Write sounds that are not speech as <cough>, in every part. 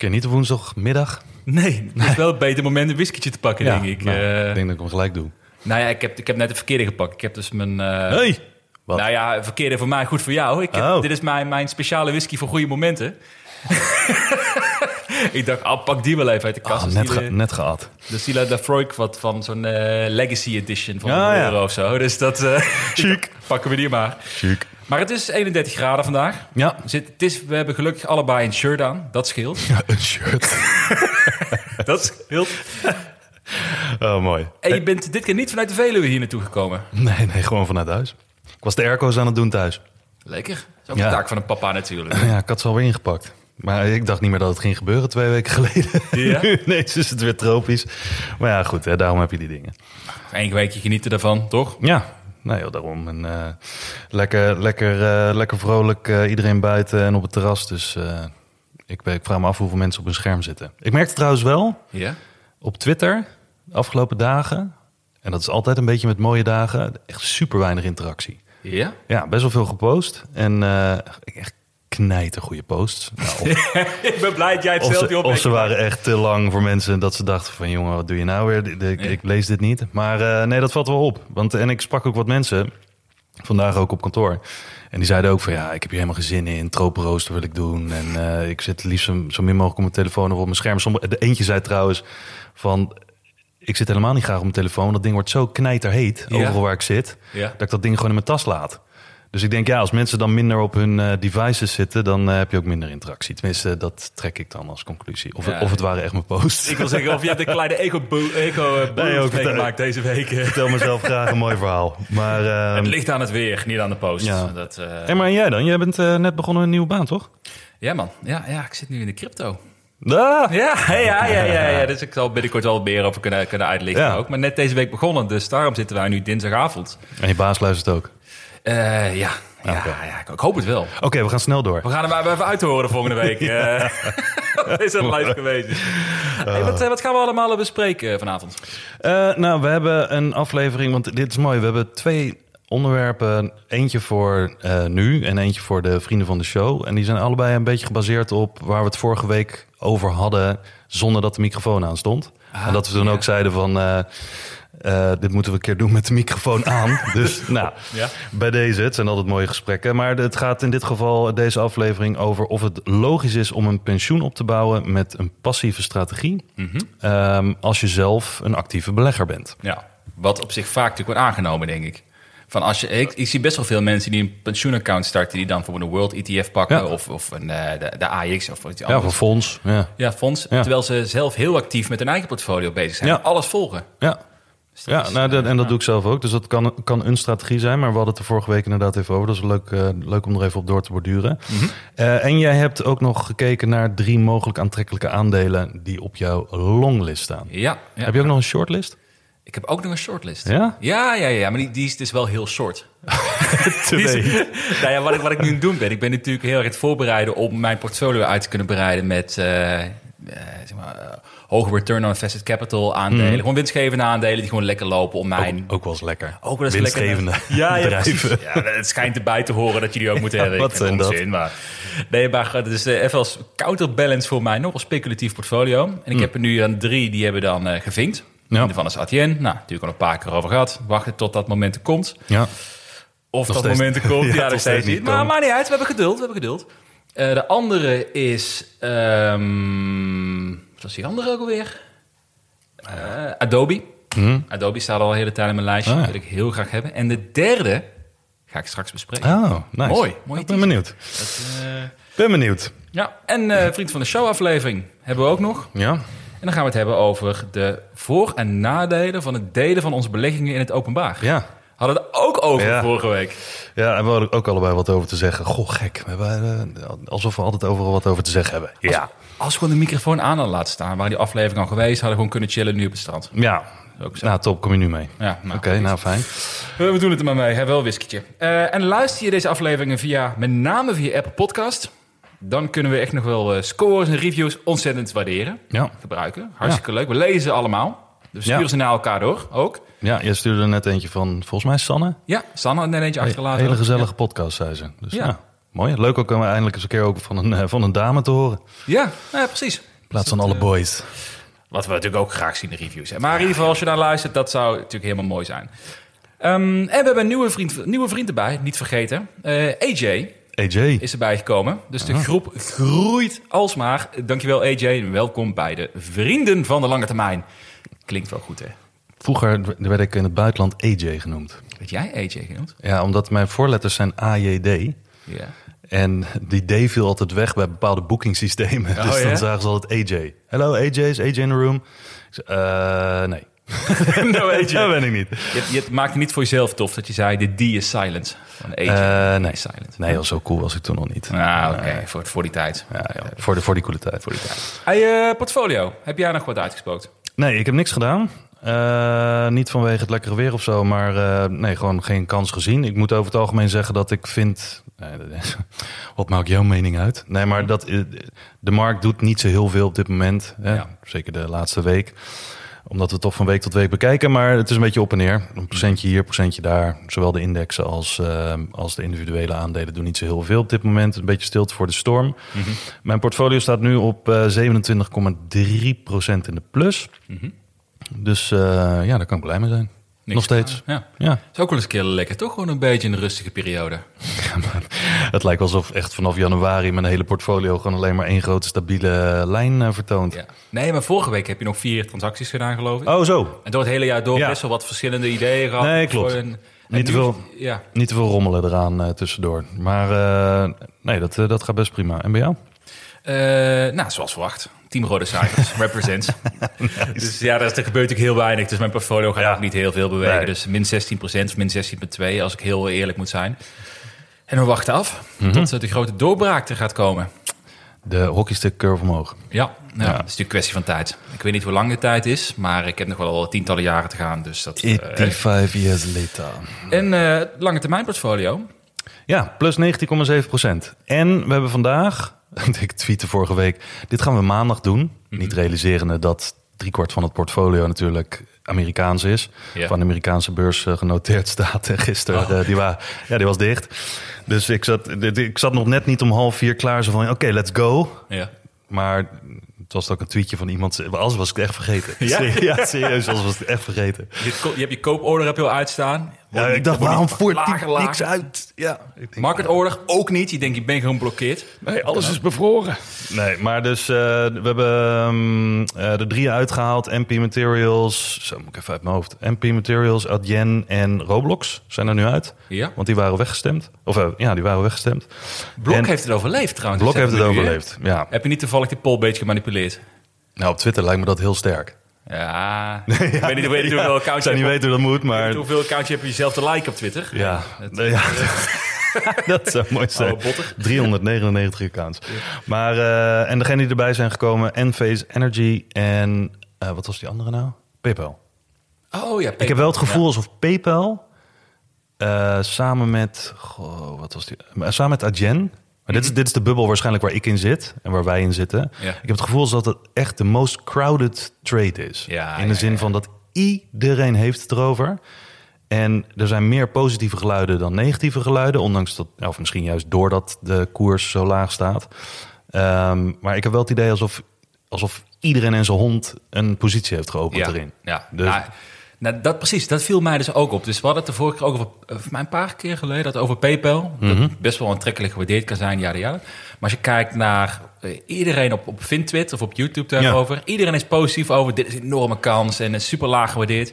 Oké, niet op woensdagmiddag. Nee, het is wel een beter moment een whiskietje te pakken, denk ik. nou, Eh, ik denk dat ik hem gelijk doe. Nou ja, ik heb, ik heb net de verkeerde gepakt. Ik heb dus mijn... eh, Hey! Wat? Nou ja, verkeerde voor mij, goed voor jou. Ik heb, Oh. Dit is mijn, mijn speciale whisky voor goede momenten. <laughs> ik dacht, ah, pak die wel even uit de kast. Ah, is net, die ge, de- net gehad. Dat is die La Freud wat van zo'n eh, Legacy Edition van een ja. euro of zo. Dus dat eh, <laughs> Chic. <laughs> pakken we die maar. Chic. Maar het is 31 graden vandaag. Ja. Zit, het is, we hebben gelukkig allebei een shirt aan. Dat scheelt. ja, een shirt. <laughs> Dat scheelt. Oh, mooi. En je bent dit keer niet vanuit de Veluwe hier naartoe gekomen. Nee, nee, gewoon vanuit huis. Ik was de airco's aan het doen thuis. Lekker. Dat is ook Ja. een taak van een papa natuurlijk. Ja, ik had ze alweer ingepakt. Maar ik dacht niet meer dat het ging gebeuren twee weken geleden. Ja? <laughs> Nu ineens is het weer tropisch. Maar ja, goed, hè, daarom heb je die dingen. Eén weekje genieten daarvan, toch? Ja, nou daarom. En, eh, lekker, lekker, eh, lekker vrolijk, eh, iedereen buiten en op het terras. Dus ik, ik vraag me af hoeveel mensen op hun scherm zitten. Ik merkte trouwens wel, op Twitter de afgelopen dagen, en dat is altijd een beetje met mooie dagen, echt super weinig interactie. Ja? Ja, best wel veel gepost. En echt knijter goede posts. Nou, of, <laughs> ik ben blij dat jij het of, stelt, ze, joh. of ze waren echt te lang voor mensen dat ze dachten van jongen, wat doe je nou weer? Ik, ik, ik lees dit niet. Maar eh, nee, dat valt wel op. Want, en ik sprak ook wat mensen, vandaag ook op kantoor. En die zeiden ook van ja, ik heb hier helemaal geen zin in. Tropenrooster wil ik doen. En eh, ik zit liefst zo, zo min mogelijk op mijn telefoon of op mijn scherm. Sommige, de eentje zei trouwens van... Ik zit helemaal niet graag op mijn telefoon. Dat ding wordt zo knijterheet, Ja. overal waar ik zit... Ja. dat ik dat ding gewoon in mijn tas laat. Dus ik denk, ja, als mensen dan minder op hun eh, devices zitten... dan eh, heb je ook minder interactie. Tenminste, dat trek ik dan als conclusie. Of, Ja. of het waren echt mijn posts. Ik wil zeggen, of je hebt een kleine ego-boost ego, eh, Nee, ook boost het- meegemaakt deze week. Ik vertel mezelf graag een mooi verhaal. Maar, eh, <laughs> Het ligt aan het weer, niet aan de post. Ja. Dat, eh, hey, maar en jij dan? Jij bent eh, net begonnen een nieuwe baan, toch? ja, man. Ja, ja, ik zit nu in de crypto. Ah, Ja, ja, ja, ja, ja. Dus ik zal binnenkort wel meer over kunnen, kunnen uitlichten Ja. ook. Maar net deze week begonnen, dus daarom zitten wij nu dinsdagavond. En je baas luistert ook. Eh, ja, ja, ja, ik- ik hoop het wel. Oké, we gaan snel door. We gaan er maar even uit horen volgende week. <laughs> eh. <laughs> Dat is een live geweest. Hey, wat, eh, wat gaan we allemaal bespreken vanavond? Eh, nou, we hebben een aflevering, want dit is mooi. We hebben twee onderwerpen. Eentje voor eh, nu en eentje voor de vrienden van de show. En die zijn allebei een beetje gebaseerd op waar we het vorige week over hadden... zonder dat de microfoon aan stond. en dat we toen ja. ook zeiden van... eh, dit moeten we een keer doen met de microfoon aan. <laughs> dus nou, Ja. bij deze, het zijn altijd mooie gesprekken. Maar het gaat in dit geval, deze aflevering, over of het logisch is om een pensioen op te bouwen met een passieve strategie. ehm, als je zelf een actieve belegger bent. Ja, wat op zich vaak natuurlijk wordt aangenomen, denk ik. Van als je, ik, ik zie best wel veel mensen die een pensioenaccount starten... die dan bijvoorbeeld een World ETF pakken Ja. of, of een, eh, de, de AX of iets Ja, anders. voor fonds. Ja, Ja, fonds. Ja. Terwijl ze zelf heel actief met hun eigen portfolio bezig zijn. Ja. Alles volgen. ja. Dus ja is, nou, dat- eh, en dat doe ik zelf ook. Dus dat kan, kan een strategie zijn. Maar we hadden het er vorige week inderdaad even over. Dat is leuk, eh, leuk om er even op door te borduren. Mhm. Eh, en jij hebt ook nog gekeken naar drie mogelijk aantrekkelijke aandelen... die op jouw longlist staan. Ja, ja. Heb je ook nog een shortlist? Ik heb ook nog een shortlist. Ja? Ja, ja, ja. Maar die, die is dus wel heel short. <laughs> <laughs> Is- <laughs> nou ja, wat ik, wat ik nu aan het doen ben, ik ben natuurlijk heel erg het voorbereiden om mijn portfolio uit te kunnen breiden met zeg maar, hoge return on invested capital aandelen. Gewoon winstgevende aandelen die gewoon lekker lopen om mijn... Ook, ook wel eens lekker. Ook wel eens Winstgevende lekker. Ja, ja, bedrijven. ja, het schijnt erbij te horen dat je die ook moet <laughs> hebben. wat zijn dat? Maar, nee, maar het is eh, even als counterbalance voor mij nog een speculatief portfolio. En ik heb er nu aan drie, die hebben dan eh, gevinkt. Hmm. Ja. Een van is ATN. Nou, natuurlijk al een paar keer over gehad. Wachten tot dat moment er komt. Ja. Of Nog dat steeds- moment er komt. <laughs> Ja, ja, nog nog steeds niet. Maar maakt niet uit. We hebben geduld. We hebben geduld. Eh, de andere is... ehm wat was die andere ook alweer? Eh, Adobe. Hm? Adobe staat al een hele tijd in mijn lijstje. Ah. Dat wil ik heel graag hebben. En de derde ga ik straks bespreken. Oh, nice. Mooi, mooi Ik ben benieuwd. Dat, eh, Ben benieuwd. ja, en eh, vriend van de show aflevering hebben we ook nog. Ja? En dan gaan we het hebben over de voor- en nadelen van het delen van onze beleggingen in het openbaar. Ja. Hadden we het ook over Ja. vorige week. Ja, en we hadden ook allebei wat over te zeggen. Goh, gek. We hebben, eh, alsof we altijd overal wat over te zeggen hebben. Ja. Als we gewoon de microfoon aan hadden laten staan, waren die aflevering al geweest, hadden we gewoon kunnen chillen nu op het strand. Ja. Ook zo. Nou, top. Kom je nu mee? Ja, nou, Oké, nou fijn. We doen het er maar mee, hè, wel whiskietje. Eh, en luister je deze afleveringen via, met name via Apple Podcast, dan kunnen we echt nog wel eh, scores en reviews ontzettend waarderen. Ja. Gebruiken. Hartstikke leuk. We lezen ze allemaal. Dus stuur Ja. ze naar elkaar door ook. Ja, jij stuurde er net eentje van, volgens mij Sanne. Ja, Sanne had net eentje achtergelaten. Hele gezellige podcast, zei ze. Dus Ja. ja. mooi. Leuk ook om eindelijk eens een keer ook van een, eh, van een dame te horen. Ja, ja, nou ja, precies. In plaats van alle boys. Wat we natuurlijk ook graag zien in de reviews. hè. Maar in ieder geval, als je daar luistert, dat zou natuurlijk helemaal mooi zijn. Ehm, en we hebben een nieuwe vriend, nieuwe vriend erbij, niet vergeten. Eh, AJ AJ. is erbij gekomen. Dus de groep groeit alsmaar. Dankjewel AJ en welkom bij de Vrienden van de Lange Termijn. Klinkt wel goed, hè? Vroeger werd ik in het buitenland AJ genoemd. Weet jij AJ genoemd? Ja, omdat mijn voorletters zijn AJD. Ja. En die D viel altijd weg bij bepaalde boekingssystemen. Oh, dus dan ja? zagen ze altijd AJ. Hello AJ, is AJ in the room? Eh, nee. <laughs> nou, AJ. <laughs> Dat ben ik niet. Je, je maakt het niet voor jezelf tof dat je zei de D is silent. Van AJ Eh, nee. is silent. Nee, zo cool was ik toen nog niet. Ah, oké. Voor, voor die tijd. Ja, ja, voor, de, voor die coole tijd. Voor die tijd. Hey, eh, portfolio. Heb jij nog wat uitgespookt? Nee, ik heb niks gedaan. Eh, niet vanwege het lekkere weer of zo, maar eh, nee, gewoon geen kans gezien. Ik moet over het algemeen zeggen dat ik vind. nee, <laughs> wat maakt jouw mening uit? Nee, maar dat, eh, de markt doet niet zo heel veel op dit moment. Hè? Ja. Zeker de laatste week. Omdat we het toch van week tot week bekijken. Maar het is een beetje op en neer. Een procentje hier, een procentje daar. Zowel de indexen als, eh, als de individuele aandelen doen niet zo heel veel op dit moment. Een beetje stilte voor de storm. Mijn portfolio staat nu op eh 27,3% in de plus. Dus eh, ja, daar kan ik blij mee zijn. Nog steeds. Ja. Ja. Is ook wel eens een keer lekker, toch? Gewoon een beetje een rustige periode. <laughs> Het lijkt alsof echt vanaf januari mijn hele portfolio gewoon alleen maar één grote stabiele lijn eh, vertoont. Ja. Nee, maar vorige week heb je nog vier transacties gedaan, geloof ik. Oh, zo. En door het hele jaar door Ja. best wel wat verschillende ideeën gehad. Nee, klopt. Een- en Niet te veel. Ja. Niet te veel rommelen eraan eh, tussendoor. Maar eh, nee, dat, dat gaat best prima. En bij jou? Nou, zoals verwacht. Team Rode Cijfers, <laughs> represents. Dus ja, er, er gebeurt natuurlijk heel weinig. Dus mijn portfolio gaat Ja. ook niet heel veel bewegen. Nee. Dus min 16% of min 16,2% als ik heel eerlijk moet zijn. En we wachten af Mhm. tot eh, de grote doorbraak er gaat komen. De hockeystick curve omhoog. Ja, nou, Ja. dat is natuurlijk een kwestie van tijd. Ik weet niet hoe lang de tijd is, maar ik heb nog wel tientallen jaren te gaan. Dus dat, eh, 85 years later. en eh, lange termijn portfolio. Ja, plus 19,7 procent. En we hebben vandaag, <laughs> ik tweette vorige week, dit gaan we maandag doen. Mhm. Niet realiserende dat driekwart van het portfolio natuurlijk Amerikaans is. Ja. Van de Amerikaanse beurs eh, genoteerd staat. En gisteren, Oh. eh, die, wa ja, die was dicht. Dus ik zat, ik zat nog net niet om half vier klaar. Zo van, oké, let's go. Ja. Maar het was ook een tweetje van iemand. Alles was ik echt vergeten. Ja? <laughs> ja serieus, alles was ik echt vergeten. Je, hebt ko- je hebt je kooporder heb je al uitstaan. Ja, ik dacht, waarom voert die niks uit? Ja, ik denk, Market order ook niet. Je denkt, je bent gewoon blokkeerd. Nee, alles is bevroren. Nee, maar dus eh, we hebben ehm, eh, de drie uitgehaald. MP Materials, zo moet ik even uit mijn hoofd. MP Materials, Adyen en Roblox zijn er nu uit. Ja. Want die waren weggestemd. Of eh, ja, die waren weggestemd. Blok En heeft het overleefd trouwens. Blok heeft het nu, overleefd. Ja. Heb je niet toevallig die poll beetje gemanipuleerd? Nou, op Twitter lijkt me dat heel sterk. <laughs> Ja. ik weet niet, ik weet niet hoeveel accounts je niet weten hoe dat moet, weet maar hoeveel accounts je hebt jezelf te liken op Twitter. ja, Dat- Nee, ja. <laughs> dat zou mooi zijn. Oh, botter. 399 accounts. Maar, eh, en degene die erbij zijn gekomen, Enphase Energy en eh, wat was die andere nou? PayPal. Oh ja, Ik heb wel het gevoel alsof PayPal eh, samen met, goh, wat was die? Eh, Samen met Adyen. Maar dit, is, dit is de bubbel waarschijnlijk waar ik in zit en waar wij in zitten. Mhm. Ja. Ik heb het gevoel dat het echt de most crowded trade is. Ja, in de ja, zin van dat iedereen heeft het erover. En er zijn meer positieve geluiden dan negatieve geluiden. Ondanks dat, of misschien juist doordat de koers zo laag staat. Ehm, maar ik heb wel het idee alsof, alsof iedereen en zijn hond een positie heeft geopend erin. Ja, Dus- nou, dat precies. Dat viel mij dus ook op. Dus we hadden het de vorige keer ook over, eh, voor mij een paar keer geleden, dat over PayPal. Mhm. Dat best wel aantrekkelijk gewaardeerd kan zijn, ja, ja. Maar als je kijkt naar eh, iedereen op, op Vintwit of op YouTube daarover. Iedereen is positief over. Dit is een enorme kans en is super laag gewaardeerd.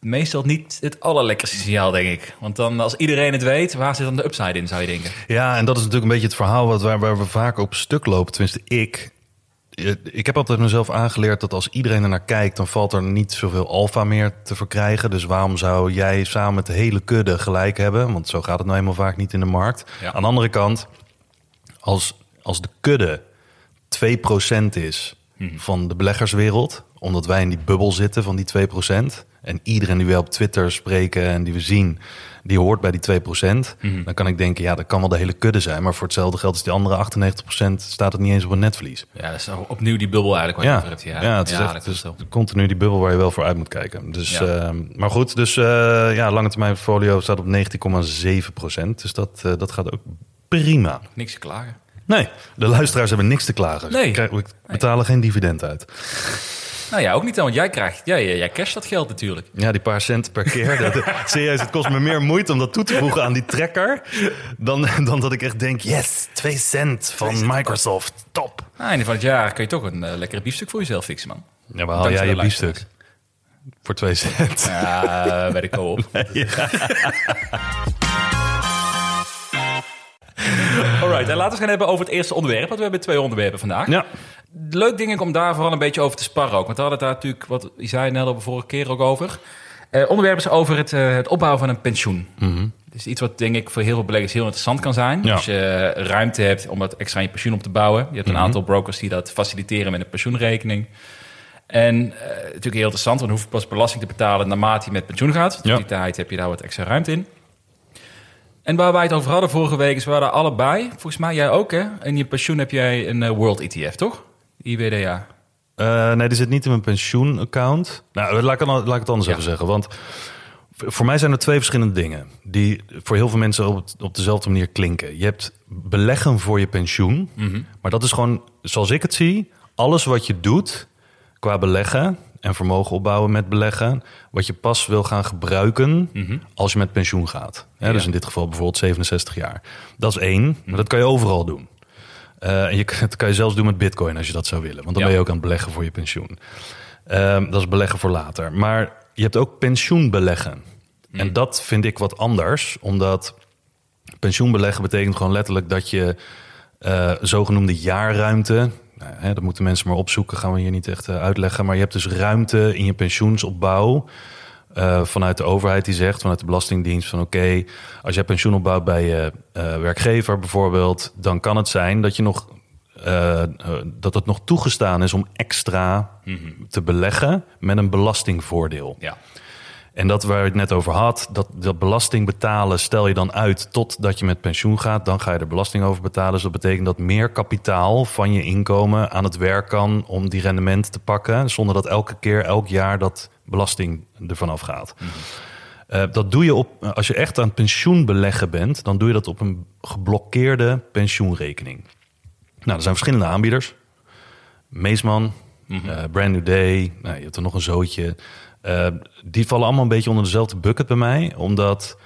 Meestal niet het allerlekkerste signaal, denk ik. Want dan, als iedereen het weet, waar zit dan de upside in, zou je denken? Ja, en dat is natuurlijk een beetje het verhaal wat, waar, waar we vaak op stuk lopen. Tenminste, ik. Ik heb altijd mezelf aangeleerd dat als iedereen er naar kijkt, dan valt er niet zoveel alfa meer te verkrijgen. Dus waarom zou jij samen met de hele kudde gelijk hebben? Want zo gaat het nou eenmaal vaak niet in de markt. Ja. Aan de andere kant, als, als de kudde 2% is van de beleggerswereld, omdat wij in die bubbel zitten van die 2%, en iedereen die we op Twitter spreken en die we zien, die hoort bij die 2%, dan kan ik denken, ja, dat kan wel de hele kudde zijn, maar voor hetzelfde geld is die andere 98% staat het niet eens op een netvlies. Ja, dat is opnieuw die bubbel eigenlijk wat je Ja, hebt. ja, Ja, het is Ja, echt zo. continu die bubbel waar je wel voor uit moet kijken. Dus, Ja. ehm, maar goed, dus eh, ja, lange termijn portfolio staat op 19,7% Dus dat, eh, dat gaat ook prima. Niks te klagen. Nee, de luisteraars hebben niks te klagen. Nee. We betalen geen dividend uit. Nou ja, ook niet dan, want jij krijgt, jij, jij cash dat geld natuurlijk. Ja, die paar cent per keer. Dat, serieus, het kost me meer moeite om dat toe te voegen aan die trekker... dan, dan dat ik echt denk, yes, 2 cent van Microsoft, top. Nou, einde van het jaar kun je toch een eh, lekkere biefstuk voor jezelf fixen, man. Ja, waar haal jij je biefstuk? Voor 2 cent. Ja, bij de co-op. Alright, en laten we het gaan hebben over het eerste onderwerp. Want we hebben twee onderwerpen vandaag. Ja, Leuk ik om daar vooral een beetje over te sparren ook. Want we hadden het daar natuurlijk, wat je zei net al de vorige keer ook over. Eh onderwerp is over het, eh, het opbouwen van een pensioen. Het is iets wat denk ik voor heel veel beleggers heel interessant kan zijn. Ja. Als je eh, ruimte hebt om wat extra in je pensioen op te bouwen. Je hebt een aantal brokers die dat faciliteren met een pensioenrekening. En eh, natuurlijk heel interessant, want dan hoef je pas belasting te betalen naarmate je met pensioen gaat. Tot Ja. die tijd heb je daar wat extra ruimte in. En waar wij het over hadden vorige week is, we hadden allebei, volgens mij jij ook hè, in je pensioen heb jij een eh, World ETF, toch? IWDA. Eh, nee, die zit niet in mijn pensioenaccount. Nou, laat ik, het- laat ik het anders Ja. even zeggen. Want voor mij zijn er twee verschillende dingen... die voor heel veel mensen op, op dezelfde manier klinken. Je hebt beleggen voor je pensioen. Maar dat is gewoon, zoals ik het zie... alles wat je doet qua beleggen en vermogen opbouwen met beleggen... wat je pas wil gaan gebruiken als je met pensioen gaat. Hè, Dus Ja. in dit geval bijvoorbeeld 67 jaar. Dat is één, maar dat kan je overal doen. Eh, en je, <laughs> dat kan je zelfs doen met bitcoin als je dat zou willen. Want dan Ja. ben je ook aan het beleggen voor je pensioen. Ehm, dat is beleggen voor later. Maar je hebt ook pensioenbeleggen. En dat vind ik wat anders. Omdat pensioenbeleggen betekent gewoon letterlijk dat je eh, zogenoemde jaarruimte... Nou, hè, dat moeten mensen maar opzoeken, gaan we hier niet echt eh, uitleggen. Maar je hebt dus ruimte in je pensioensopbouw... eh, vanuit de overheid die zegt, vanuit de Belastingdienst... van oké, als jij pensioen opbouwt bij je eh, werkgever bijvoorbeeld... dan kan het zijn dat, je nog, dat het nog toegestaan is om extra te beleggen... met een belastingvoordeel. Ja. En dat waar je het net over had, dat, dat belasting betalen stel je dan uit totdat je met pensioen gaat. Dan ga je er belasting over betalen. Dus dat betekent dat meer kapitaal van je inkomen aan het werk kan om die rendement te pakken. Zonder dat elke keer, elk jaar dat belasting ervan afgaat. Eh, dat doe je op, als je echt aan het pensioen beleggen bent, dan doe je dat op een geblokkeerde pensioenrekening. Nou, er zijn verschillende aanbieders. Meesman, eh, Brand New Day, nou, je hebt er nog een zootje. Eh, die vallen allemaal een beetje onder dezelfde bucket bij mij, omdat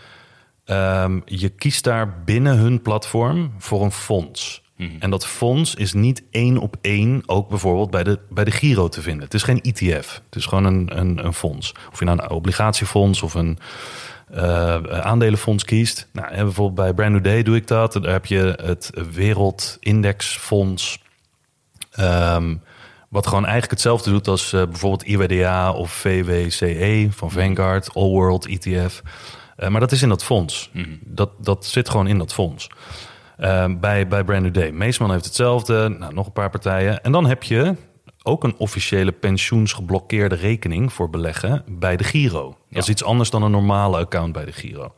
ehm, je kiest daar binnen hun platform voor een fonds. En dat fonds is niet één op één ook bijvoorbeeld bij de, bij de Giro te vinden. Het is geen ETF, het is gewoon een, een, een fonds. Of je nou een obligatiefonds of een eh, aandelenfonds kiest. Nou, bijvoorbeeld bij Brand New Day doe ik dat. Daar heb je het Wereldindexfonds. Ehm, wat gewoon eigenlijk hetzelfde doet als eh, bijvoorbeeld IWDA of VWCE van Vanguard, All World ETF. Eh, maar dat is in dat fonds. dat, dat zit gewoon in dat fonds. Ehm, bij, bij Brand New Day. Meesman heeft hetzelfde. Nou, nog een paar partijen. En dan heb je ook een officiële pensioensgeblokkeerde rekening voor beleggen bij de Giro. Dat is iets anders dan een normale account bij de Giro.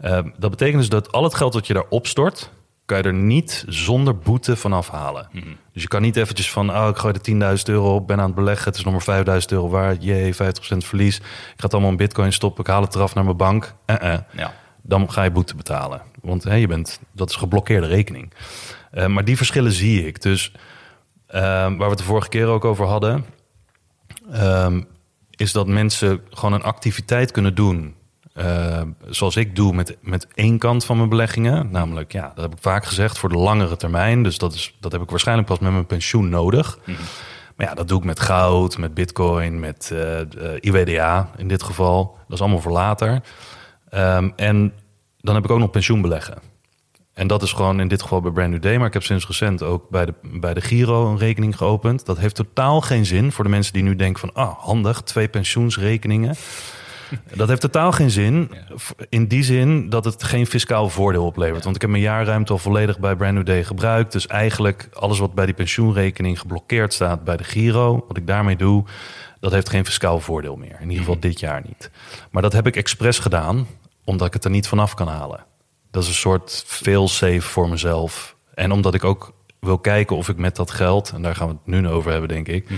Ehm, dat betekent dus dat al het geld dat je daar opstort, kan je er niet zonder boete van afhalen. Dus je kan niet eventjes van, oh, ik gooi er 10.000 euro op, ben aan het beleggen, het is nog maar 5.000 euro waard, jee, 50% verlies. Ik ga het allemaal in bitcoin stoppen, ik haal het eraf naar mijn bank. Eh, eh. Ja. Dan ga je boete betalen. Want je bent, dat is geblokkeerde rekening. Eh, maar die verschillen zie ik. Dus eh, waar we het de vorige keer ook over hadden, ehm, is dat mensen gewoon een activiteit kunnen doen eh, zoals ik doe met, met één kant van mijn beleggingen. Namelijk, ja, dat heb ik vaak gezegd, voor de langere termijn. Dus dat, is, dat heb ik waarschijnlijk pas met mijn pensioen nodig. Maar ja, dat doe ik met goud, met bitcoin, met eh, eh, IWDA in dit geval. Dat is allemaal voor later. Ehm, en dan heb ik ook nog pensioenbeleggen. En dat is gewoon in dit geval bij Brand New Day. Maar ik heb sinds recent ook bij de, bij de Giro een rekening geopend. Dat heeft totaal geen zin voor de mensen die nu denken van... ah, handig, twee pensioensrekeningen. <laughs> Dat heeft totaal geen zin. In die zin dat het geen fiscaal voordeel oplevert. Want ik heb mijn jaarruimte al volledig bij Brand New Day gebruikt. Dus eigenlijk alles wat bij die pensioenrekening geblokkeerd staat bij de Giro... wat ik daarmee doe, dat heeft geen fiscaal voordeel meer. In ieder geval dit jaar niet. Maar dat heb ik expres gedaan, omdat ik het er niet vanaf kan halen. Dat is een soort fail-safe voor mezelf. En omdat ik ook wil kijken of ik met dat geld... en daar gaan we het nu over hebben, denk ik...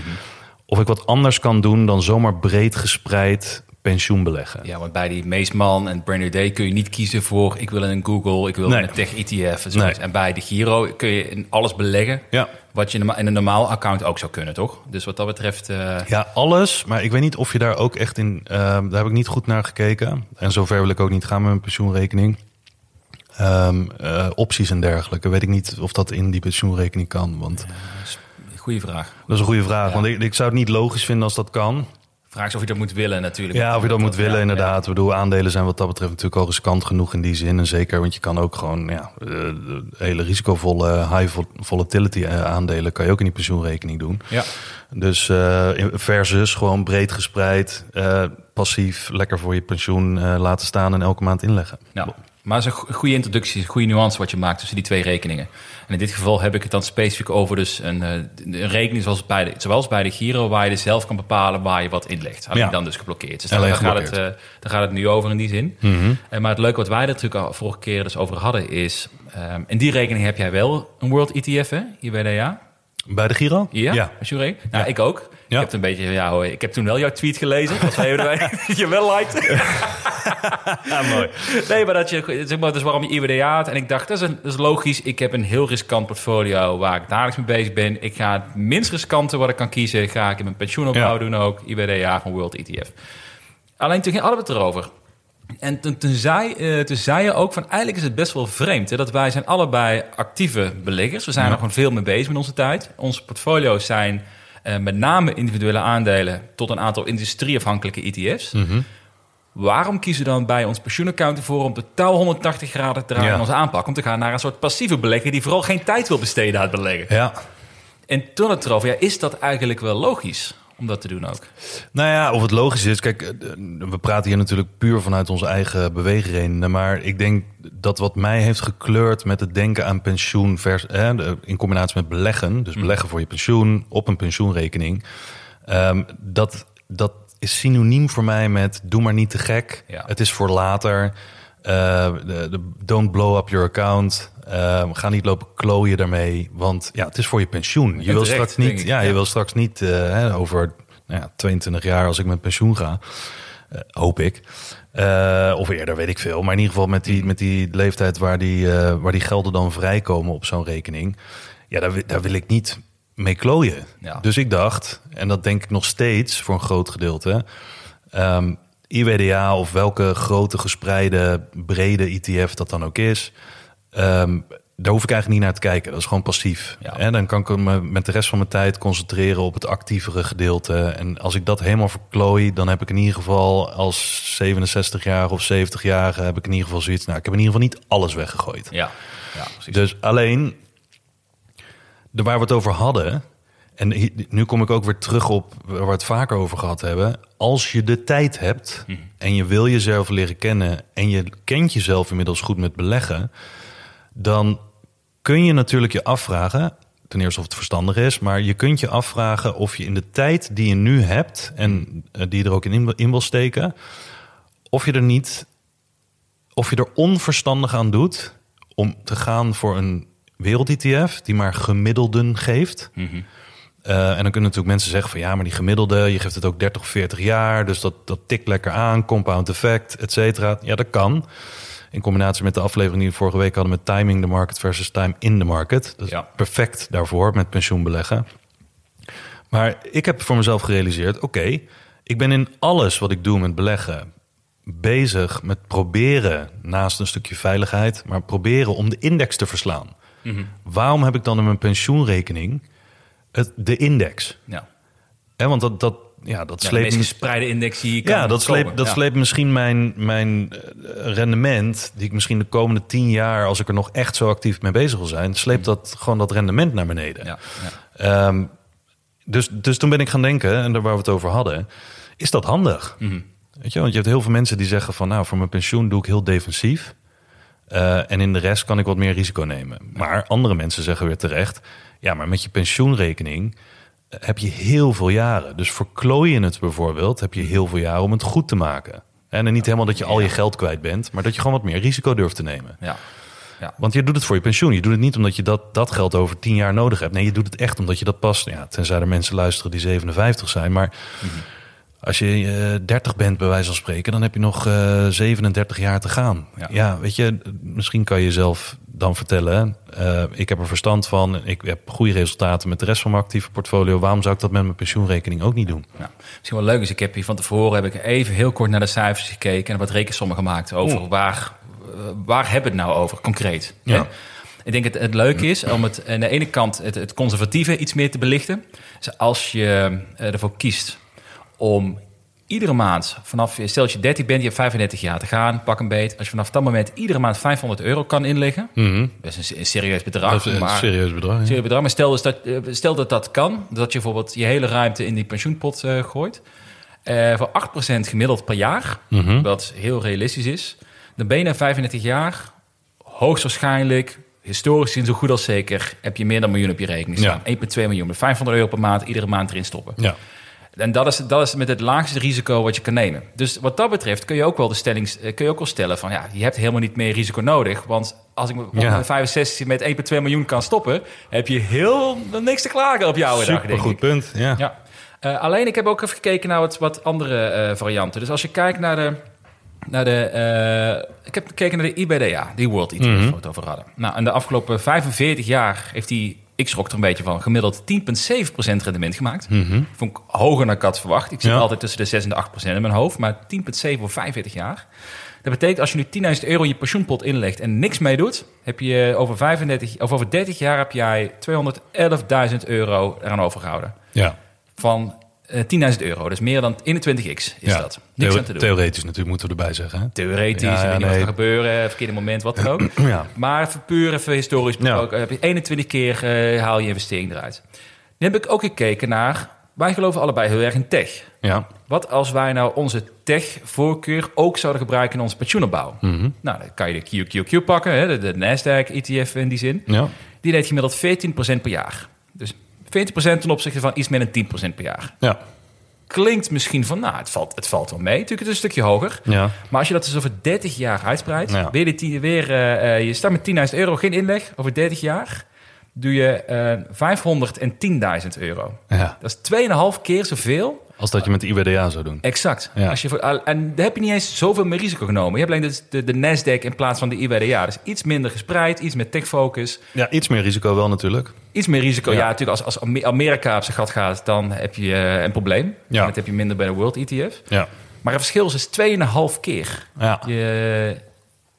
of ik wat anders kan doen dan zomaar breed gespreid pensioen beleggen. Ja, want bij die Meesman en Brand New Day kun je niet kiezen voor... ik wil in een Google, ik wil Nee. in een tech-ETF. en zo. Nee. En bij de Giro kun je in alles beleggen... Ja. wat je in een normaal account ook zou kunnen, toch? Dus wat dat betreft... eh, Ja, alles. Maar ik weet niet of je daar ook echt in... eh, daar heb ik niet goed naar gekeken. En zover wil ik ook niet gaan met mijn pensioenrekening. Ehm, eh, opties en dergelijke. Weet ik niet of dat in die pensioenrekening kan. Want goeie vraag. dat is een goede vraag. Want ik, ik zou het niet logisch vinden als dat kan. Vraag is of je dat moet willen natuurlijk. Ja, of je dat moet willen, inderdaad. Ik bedoel, aandelen zijn wat dat betreft natuurlijk al riskant genoeg in die zin. En zeker, want je kan ook gewoon ja, eh, hele risicovolle high vol- volatility eh, aandelen... kan je ook in die pensioenrekening doen. Ja. Dus eh, versus gewoon breed gespreid, passief, lekker voor je pensioen laten staan en elke maand inleggen. Ja. Maar het is een go- goede introductie, een goede nuance wat je maakt tussen die twee rekeningen. En in dit geval heb ik het dan specifiek over dus een, eh, een rekening zoals bij de, zoals bij de Giro, waar je dus zelf kan bepalen waar je wat inlegt. Alleen Ja. dan dus geblokkeerd. Dus Alleen daar, gaat het, eh, daar gaat het nu over in die zin. Eh, maar het leuke wat wij er natuurlijk al vorige keer dus over hadden is, ehm, in die rekening heb jij wel een World ETF, hè? IWDA? Bij de Giro? Ja, ja. Je? Nou, ik ook. Ja. Ik heb het een beetje, ja, hoor, ik heb toen wel jouw tweet gelezen. Dat dat <laughs> je wel liked. Ja, <laughs> mooi. Nee, maar dat je, zeg maar, dus waarom je IWDA had. En ik dacht, dat is, een, dat is logisch. Ik heb een heel riskant portfolio waar ik dagelijks mee bezig ben. Ik ga het minst riskante wat ik kan kiezen, ga ik in mijn pensioenopbouw Ja. doen ook. IWDA van World ETF. Alleen toen ging we het erover. En toen, toen, zei, eh, toen zei je ook van eigenlijk is het best wel vreemd. Hè, dat wij zijn allebei actieve beleggers. We zijn er gewoon veel mee bezig met onze tijd. Onze portfolio's zijn eh, met name individuele aandelen tot een aantal industrieafhankelijke ETF's. Waarom kiezen we dan bij ons pensioenaccount ervoor om totaal 180 graden te draaien Ja. in onze aanpak? Om te gaan naar een soort passieve belegger die vooral geen tijd wil besteden aan het beleggen. Ja. En toen het erover, ja, is dat eigenlijk wel logisch om dat te doen ook? Nou ja, of het logisch is. Kijk, eh, we praten hier natuurlijk puur vanuit onze eigen beweegredenen. Maar ik denk dat wat mij heeft gekleurd met het denken aan pensioen... Vers, de- in combinatie met beleggen, dus beleggen voor je pensioen op een pensioenrekening... ehm, dat, dat is synoniem voor mij met doe maar niet te gek. Ja. Het is voor later. Eh, de, de- don't blow up your account. Ehm, ga niet lopen klooien daarmee. Want ja, het is voor je pensioen. Je wil straks niet, ja, je wil straks niet hè, over nou ja, 22 jaar als ik met pensioen ga. eh, hoop ik. Eh, of eerder, weet ik veel. Maar in ieder geval met die, met die leeftijd waar die, eh, waar die gelden dan vrijkomen op zo'n rekening. Ja, daar, daar wil ik niet mee klooien. Ja. Dus ik dacht, en dat denk ik nog steeds voor een groot gedeelte. ehm, IWDA of welke grote gespreide brede ETF dat dan ook is. Ehm, daar hoef ik eigenlijk niet naar te kijken. Dat is gewoon passief. Ja. En dan kan ik me met de rest van mijn tijd concentreren op het actievere gedeelte. En als ik dat helemaal verklooi, dan heb ik in ieder geval als 67-jarige of 70-jarige heb ik in ieder geval zoiets. Nou, ik heb in ieder geval niet alles weggegooid. Ja, ja precies. Dus alleen, de waar we het over hadden, en nu kom ik ook weer terug op waar we het vaker over gehad hebben. Als je de tijd hebt en je wil jezelf leren kennen en je kent jezelf inmiddels goed met beleggen, dan kun je natuurlijk je afvragen, ten eerste of het verstandig is, maar je kunt je afvragen of je in de tijd die je nu hebt en eh, die je er ook in, in wil steken, of je er niet, of je er onverstandig aan doet om te gaan voor een wereld-ETF die maar gemiddelden geeft. Eh, en dan kunnen natuurlijk mensen zeggen van ja, maar die gemiddelde, je geeft het ook 30 of 40 jaar, dus dat, dat tikt lekker aan, compound effect, et cetera. Ja, dat kan. In combinatie met de aflevering die we vorige week hadden met timing the market versus time in the market. Dat is Ja. perfect daarvoor met pensioenbeleggen. Maar ik heb voor mezelf gerealiseerd, oké, ik ben in alles wat ik doe met beleggen bezig met proberen, naast een stukje veiligheid, maar proberen om de index te verslaan. Waarom heb ik dan in mijn pensioenrekening het, de index? Ja. Hè, want dat, dat, ja, dat Ja, sleept gespreide index die je kan ja, dat sleept, dat Ja. sleept misschien mijn, mijn eh, rendement, die ik misschien de komende tien jaar, als ik er nog echt zo actief mee bezig wil zijn, sleept dat gewoon dat rendement naar beneden. Ja. Ehm, dus, dus toen ben ik gaan denken, en daar waar we het over hadden, is dat handig? Mhm. Weet je, want je hebt heel veel mensen die zeggen van, nou, voor mijn pensioen doe ik heel defensief. Eh, en in de rest kan ik wat meer risico nemen. Maar andere mensen zeggen weer terecht, ja, maar met je pensioenrekening heb je heel veel jaren. Dus verklooi je het bijvoorbeeld, heb je heel veel jaren om het goed te maken. En niet helemaal dat je al je geld kwijt bent, maar dat je gewoon wat meer risico durft te nemen. ja. Want je doet het voor je pensioen. Je doet het niet omdat je dat, dat geld over tien jaar nodig hebt. Nee, je doet het echt omdat je dat past. Ja, tenzij er mensen luisteren die 57 zijn. Maar als je eh 30 bent, bij wijze van spreken, dan heb je nog eh 37 jaar te gaan. Ja. Ja. weet je, misschien kan je zelf dan vertellen. eh, ik heb er verstand van. Ik heb goede resultaten met de rest van mijn actieve portfolio. Waarom zou ik dat met mijn pensioenrekening ook niet doen? Ja. Misschien wel leuk is, ik heb hier van tevoren heb ik even heel kort naar de cijfers gekeken en wat rekensommen gemaakt over waar, eh, waar hebben we het nou over concreet. Ja. Hè? Ik denk het, het leuke is om het aan de ene kant het, het conservatieve iets meer te belichten. Dus als je eh, ervoor kiest om iedere maand vanaf, stel dat je 30 bent, je hebt 35 jaar te gaan, pak een beet. Als je vanaf dat moment iedere maand 500 euro kan inleggen, dat is een, serieus bedrag. Dat is een maar- serieus bedrag. ja. serieus bedrag. Maar stel, dus dat, eh, stel dat dat kan, dat je bijvoorbeeld je hele ruimte in die pensioenpot eh, gooit. eh, voor 8% gemiddeld per jaar, Mhm. wat heel realistisch is. Dan ben je na 35 jaar hoogstwaarschijnlijk, historisch gezien zo goed als zeker, heb je meer dan een miljoen op je rekening staan. 1,2 miljoen, met 500 euro per maand, iedere maand erin stoppen. Ja. En dat is, dat is met het laagste risico wat je kan nemen. Dus wat dat betreft kun je ook wel de stelling, eh, kun je ook wel stellen van ja, je hebt helemaal niet meer risico nodig. Want als ik op Ja. mijn 65 met 1,2 miljoen kan stoppen, heb je heel niks te klagen op jouw dag. Super goed punt. Ja. Ja. Eh, alleen ik heb ook even gekeken naar wat, wat andere eh, varianten. Dus als je kijkt naar de. Naar de ik heb gekeken naar de IBDA, die World ETF waar we het over hadden. Nou, in de afgelopen 45 jaar heeft die, ik schrok er een beetje van, gemiddeld 10,7% rendement gemaakt. Vond ik hoger dan ik had verwacht. Ik zit Ja. altijd tussen de 6 en de 8% in mijn hoofd, maar 10,7 voor 45 jaar. Dat betekent als je nu 10.000 euro in je pensioenpot inlegt en niks mee doet, heb je over, 35, of over 30 jaar heb jij 211.000 euro eraan overgehouden. Ja. Van eh 10.000 euro. Dus meer dan 21x is Ja. dat. Niks Theo- aan te doen. Theoretisch natuurlijk moeten we erbij zeggen. Hè? Theoretisch, Ja, ja, wat er gebeuren, verkeerde moment, wat dan ook. <clears throat> Ja. Maar even puur even historisch Ja. besproken, heb je 21 keer eh, haal je investering eruit. Nu heb ik ook gekeken naar, wij geloven allebei heel erg in tech. Ja. Wat als wij nou onze tech-voorkeur ook zouden gebruiken in onze pensioenopbouw? Mhm. Nou, dan kan je de QQQ pakken, hè, de, de Nasdaq-ETF in die zin. Ja. Die deed gemiddeld 14% per jaar. Dus 14% ten opzichte van iets meer dan 10% per jaar. Ja. Klinkt misschien van, nou, het valt, het valt wel mee. Natuurlijk, het is een stukje hoger. Ja. Maar als je dat dus over 30 jaar uitspreidt, Ja. weer, die weer eh, eh, je start met 10.000 euro, geen inleg, over 30 jaar doe je eh 510.000 euro. ja. Dat is 2,5 keer zoveel. Als dat je met de IBDA zou doen. Exact. Ja. Als je en daar heb je niet eens zoveel meer risico genomen. Je hebt alleen de, de, de Nasdaq in plaats van de IBDA. Dus iets minder gespreid, iets meer tech-focus. Ja, iets meer risico wel natuurlijk. Iets meer risico. Ja, Ja. natuurlijk als, als Ame- Amerika op zijn gat gaat, dan heb je eh, een probleem. Ja. En dat heb je minder bij de World ETF. Ja. Maar het verschil is dus 2,5 keer Ja. je,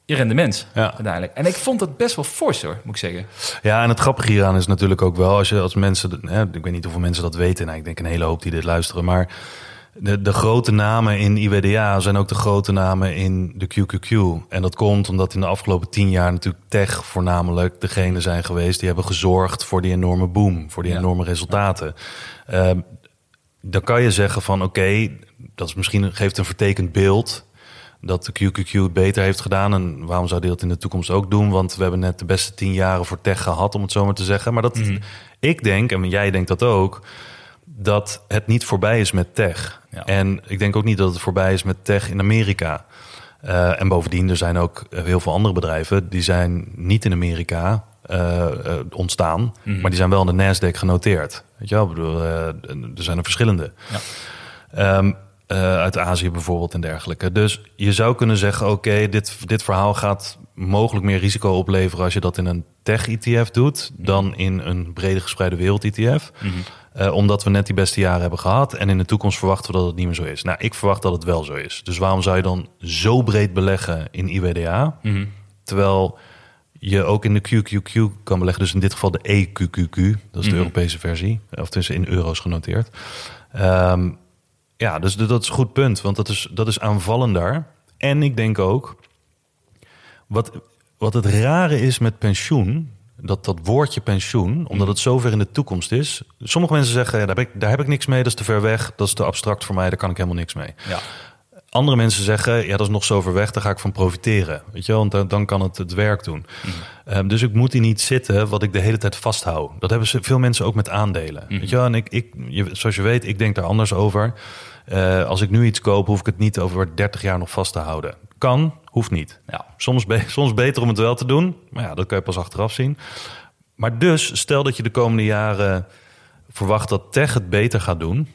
je rendement Ja. uiteindelijk. En ik vond dat best wel fors hoor, moet ik zeggen. Ja, en het grappige hieraan is natuurlijk ook wel, als je als mensen, hè, ik weet niet hoeveel mensen dat weten, nou, ik denk een hele hoop die dit luisteren, maar de, de grote namen in IWDA zijn ook de grote namen in de QQQ. En dat komt omdat in de afgelopen tien jaar natuurlijk tech voornamelijk degene zijn geweest die hebben gezorgd voor die enorme boom, voor die Ja. enorme resultaten. Ehm, dan kan je zeggen van oké, dat is misschien geeft een vertekend beeld dat de QQQ het beter heeft gedaan. En waarom zou die dat in de toekomst ook doen? Want we hebben net de beste tien jaren voor tech gehad, om het zo maar te zeggen. Maar dat, Mhm. ik denk, en jij denkt dat ook, dat het niet voorbij is met tech. Ja. En ik denk ook niet dat het voorbij is met tech in Amerika. Eh, en bovendien, er zijn ook heel veel andere bedrijven die zijn niet in Amerika eh, eh, ontstaan, Mhm. maar die zijn wel in de Nasdaq genoteerd. Weet je wel? Ik bedoel, er zijn er verschillende. Ja. Ehm, eh, uit Azië bijvoorbeeld en dergelijke. Dus je zou kunnen zeggen, oké, dit, dit verhaal gaat mogelijk meer risico opleveren als je dat in een tech-ETF doet dan in een brede gespreide wereld-ETF. Eh, omdat we net die beste jaren hebben gehad en in de toekomst verwachten we dat het niet meer zo is. Nou, ik verwacht dat het wel zo is. Dus waarom zou je dan zo breed beleggen in IWDA? Terwijl je ook in de QQQ kan beleggen. Dus in dit geval de EQQQ. Dat is de Europese versie. Of tussen in euro's genoteerd. Ehm, ja, dus dat is een goed punt. Want dat is, dat is aanvallender. En ik denk ook... Wat, wat het rare is met pensioen... Dat, dat woordje pensioen, omdat het zo ver in de toekomst is. Sommige mensen zeggen, ja, daar, heb ik, daar heb ik niks mee, dat is te ver weg, dat is te abstract voor mij, daar kan ik helemaal niks mee. Ja. Andere mensen zeggen, ja, dat is nog zo ver weg, daar ga ik van profiteren. Weet je wel, want dan, dan kan het het werk doen. Ehm, dus ik moet die niet zitten wat ik de hele tijd vasthoud. Dat hebben ze, veel mensen ook met aandelen. Weet je wel, en ik, ik, je, zoals je weet, ik denk daar anders over. Eh, als ik nu iets koop, hoef ik het niet over 30 jaar nog vast te houden. Kan, hoeft niet. Ja. Soms, be- <laughs> soms beter om het wel te doen, maar ja, dat kan je pas achteraf zien. Maar dus, stel dat je de komende jaren verwacht dat tech het beter gaat doen,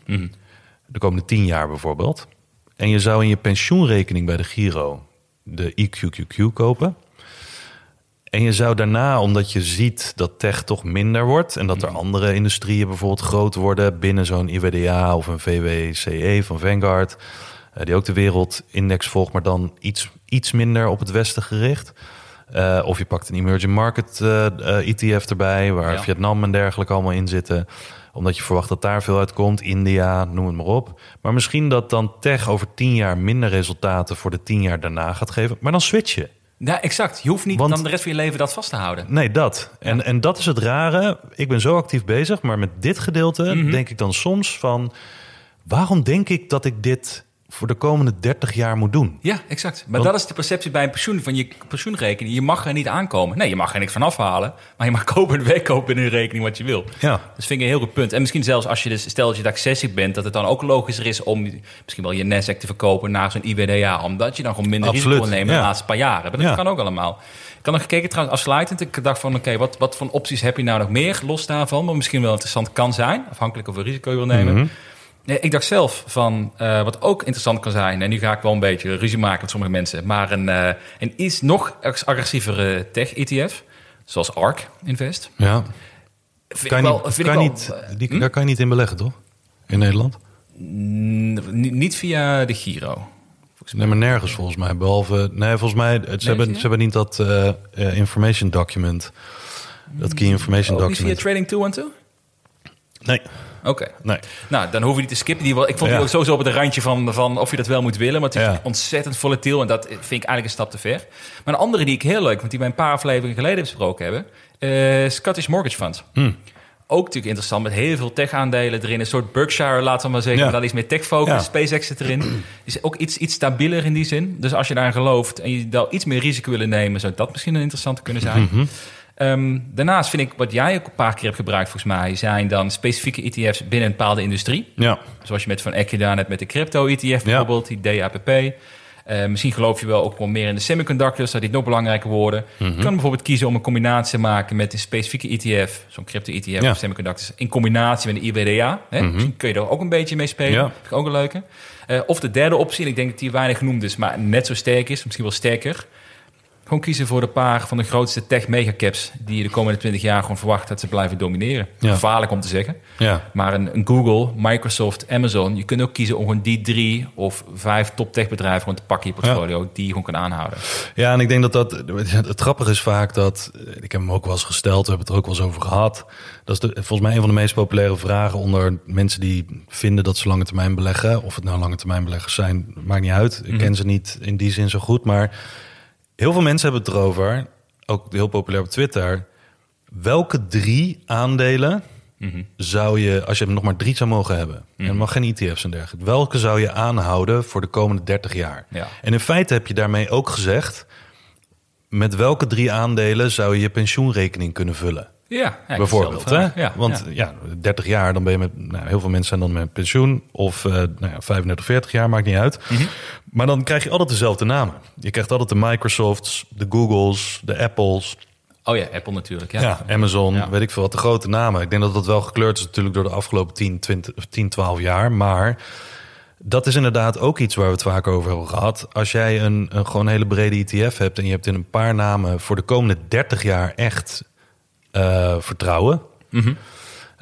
de komende 10 jaar bijvoorbeeld, en je zou in je pensioenrekening bij de Giro de EQQQ kopen. En je zou daarna, omdat je ziet dat tech toch minder wordt... en dat er andere industrieën bijvoorbeeld groot worden... binnen zo'n IWDA of een VWCE van Vanguard... eh, die ook de wereldindex volgt, maar dan iets, iets minder op het westen gericht... Eh, of je pakt een emerging market eh, eh, ETF erbij, waar Ja. Vietnam en dergelijke allemaal in zitten. Omdat je verwacht dat daar veel uitkomt. India, noem het maar op. Maar misschien dat dan tech over tien jaar minder resultaten voor de tien jaar daarna gaat geven. Maar dan switch je. Ja, exact. Je hoeft niet Want- dan de rest van je leven dat vast te houden. Nee, dat. En, en dat is het rare. Ik ben zo actief bezig, maar met dit gedeelte denk ik dan soms van... waarom denk ik dat ik dit voor de komende 30 jaar moet doen? Ja, exact. Maar Want- dat is de perceptie bij een pensioen van je pensioenrekening. Je mag er niet aankomen. Nee, je mag er niks van afhalen. Maar je mag <laughs> kopen en wegkopen in een rekening wat je wil. Ja. Dat vind ik een heel goed punt. En misschien zelfs als je dus, stel dat je accessie bent, dat het dan ook logischer is om misschien wel je Nasdaq te verkopen naar zo'n IBDA. Omdat je dan gewoon minder Absoluut, risico wil nemen ja. de laatste paar jaren. Maar dat Ja. kan ook allemaal. Ik had nog gekeken trouwens afsluitend. Ik dacht van oké, wat, wat voor opties heb je nou nog meer los daarvan? Wat misschien wel interessant kan zijn. Afhankelijk of je risico wil nemen. Mhm. Nee, ik dacht zelf van eh, wat ook interessant kan zijn. En nu ga ik wel een beetje ruzie maken met sommige mensen. Maar een, eh, een iets nog agressievere tech-ETF. Zoals ARK Invest. Ja. Vind Kan ik je wel, niet, vind kan ik je wel, niet, eh, die, hm? Daar kan je niet in beleggen, toch? In Nederland? N- niet via de Giro. Nee, maar nergens volgens mij. Behalve, nee, volgens mij, het- ze, hebben, via? ze hebben niet dat information document. Dat key information Ook niet via document. Trading 212? Nee, Oké. nee. Nou, dan hoef je niet te skippen. Die, wel- ik vond die ook sowieso op het randje van, van of je dat wel moet willen. Maar het is ontzettend volatiel. En dat vind ik eigenlijk een stap te ver. Maar een andere die ik heel leuk, want die wij een paar afleveringen geleden besproken hebben. eh, Scottish Mortgage Fund. Hmm. Ook natuurlijk interessant met heel veel tech-aandelen erin. Een soort Berkshire, laten we maar zeggen. Ja. Maar dan iets meer tech-focus. Ja. SpaceX zit erin. Is ook iets, iets stabieler in die zin. Dus als je daarin gelooft en je daar iets meer risico willen nemen... zou dat misschien een interessante kunnen zijn. Mhm. Ehm, daarnaast vind ik, wat jij ook een paar keer hebt gebruikt volgens mij... zijn dan specifieke ETF's binnen een bepaalde industrie. Ja, Zoals je met Van Eck gedaan hebt met de crypto-ETF bijvoorbeeld, die DAPP. Eh, misschien geloof je wel ook wel meer in de semiconductors, dat die nog belangrijker worden. Mhm. Je kan bijvoorbeeld kiezen om een combinatie te maken met een specifieke ETF, zo'n crypto-ETF Ja. Mhm. of semiconductors, in combinatie met de IBDA. Hè? Misschien kun je er ook een beetje mee spelen. Ja. Vind ik ook een leuke. Eh, of de derde optie, en ik denk dat die weinig genoemd is, maar net zo sterk is, misschien wel sterker. Gewoon kiezen voor de paar van de grootste tech megacaps die je de komende 20 jaar gewoon verwacht dat ze blijven domineren. Ja. Gevaarlijk om te zeggen. ja. Maar een, een Google, Microsoft, Amazon, je kunt ook kiezen om gewoon die drie of vijf top tech bedrijven gewoon te pakken in je portfolio, die je gewoon kan aanhouden. Ja, en ik denk dat dat... Het grappige is vaak dat... Ik heb hem ook wel eens gesteld, we hebben het er ook wel eens over gehad. Dat is de, volgens mij een van de meest populaire vragen onder mensen die vinden dat ze lange termijn beleggen. Of het nou lange termijn beleggers zijn, maakt niet uit. Ik ken ze niet in die zin zo goed. Maar heel veel mensen hebben het erover, ook heel populair op Twitter. Welke drie aandelen zou je, als je nog maar drie zou mogen hebben... en het mag geen ETF's en dergelijke... welke zou je aanhouden voor de komende 30 jaar? Ja. En in feite heb je daarmee ook gezegd... met welke drie aandelen zou je je pensioenrekening kunnen vullen? Ja, ja Bijvoorbeeld, hè? Ja, Want ja. ja. 30 jaar, dan ben je met... Nou, heel veel mensen zijn dan met pensioen. Of eh, nou ja, 35, 40 jaar, maakt niet uit. Mhm. Maar dan krijg je altijd dezelfde namen. Je krijgt altijd de Microsofts, de Googles, de Apples... Oh ja, Apple natuurlijk. Ja. Ja, Amazon, Ja. weet ik veel wat, de grote namen. Ik denk dat dat wel gekleurd is natuurlijk door de afgelopen 10, 20, 10 12 jaar. Maar dat is inderdaad ook iets waar we het vaak over hebben gehad. Als jij een, een gewoon hele brede ETF hebt en je hebt in een paar namen voor de komende 30 jaar echt eh, vertrouwen.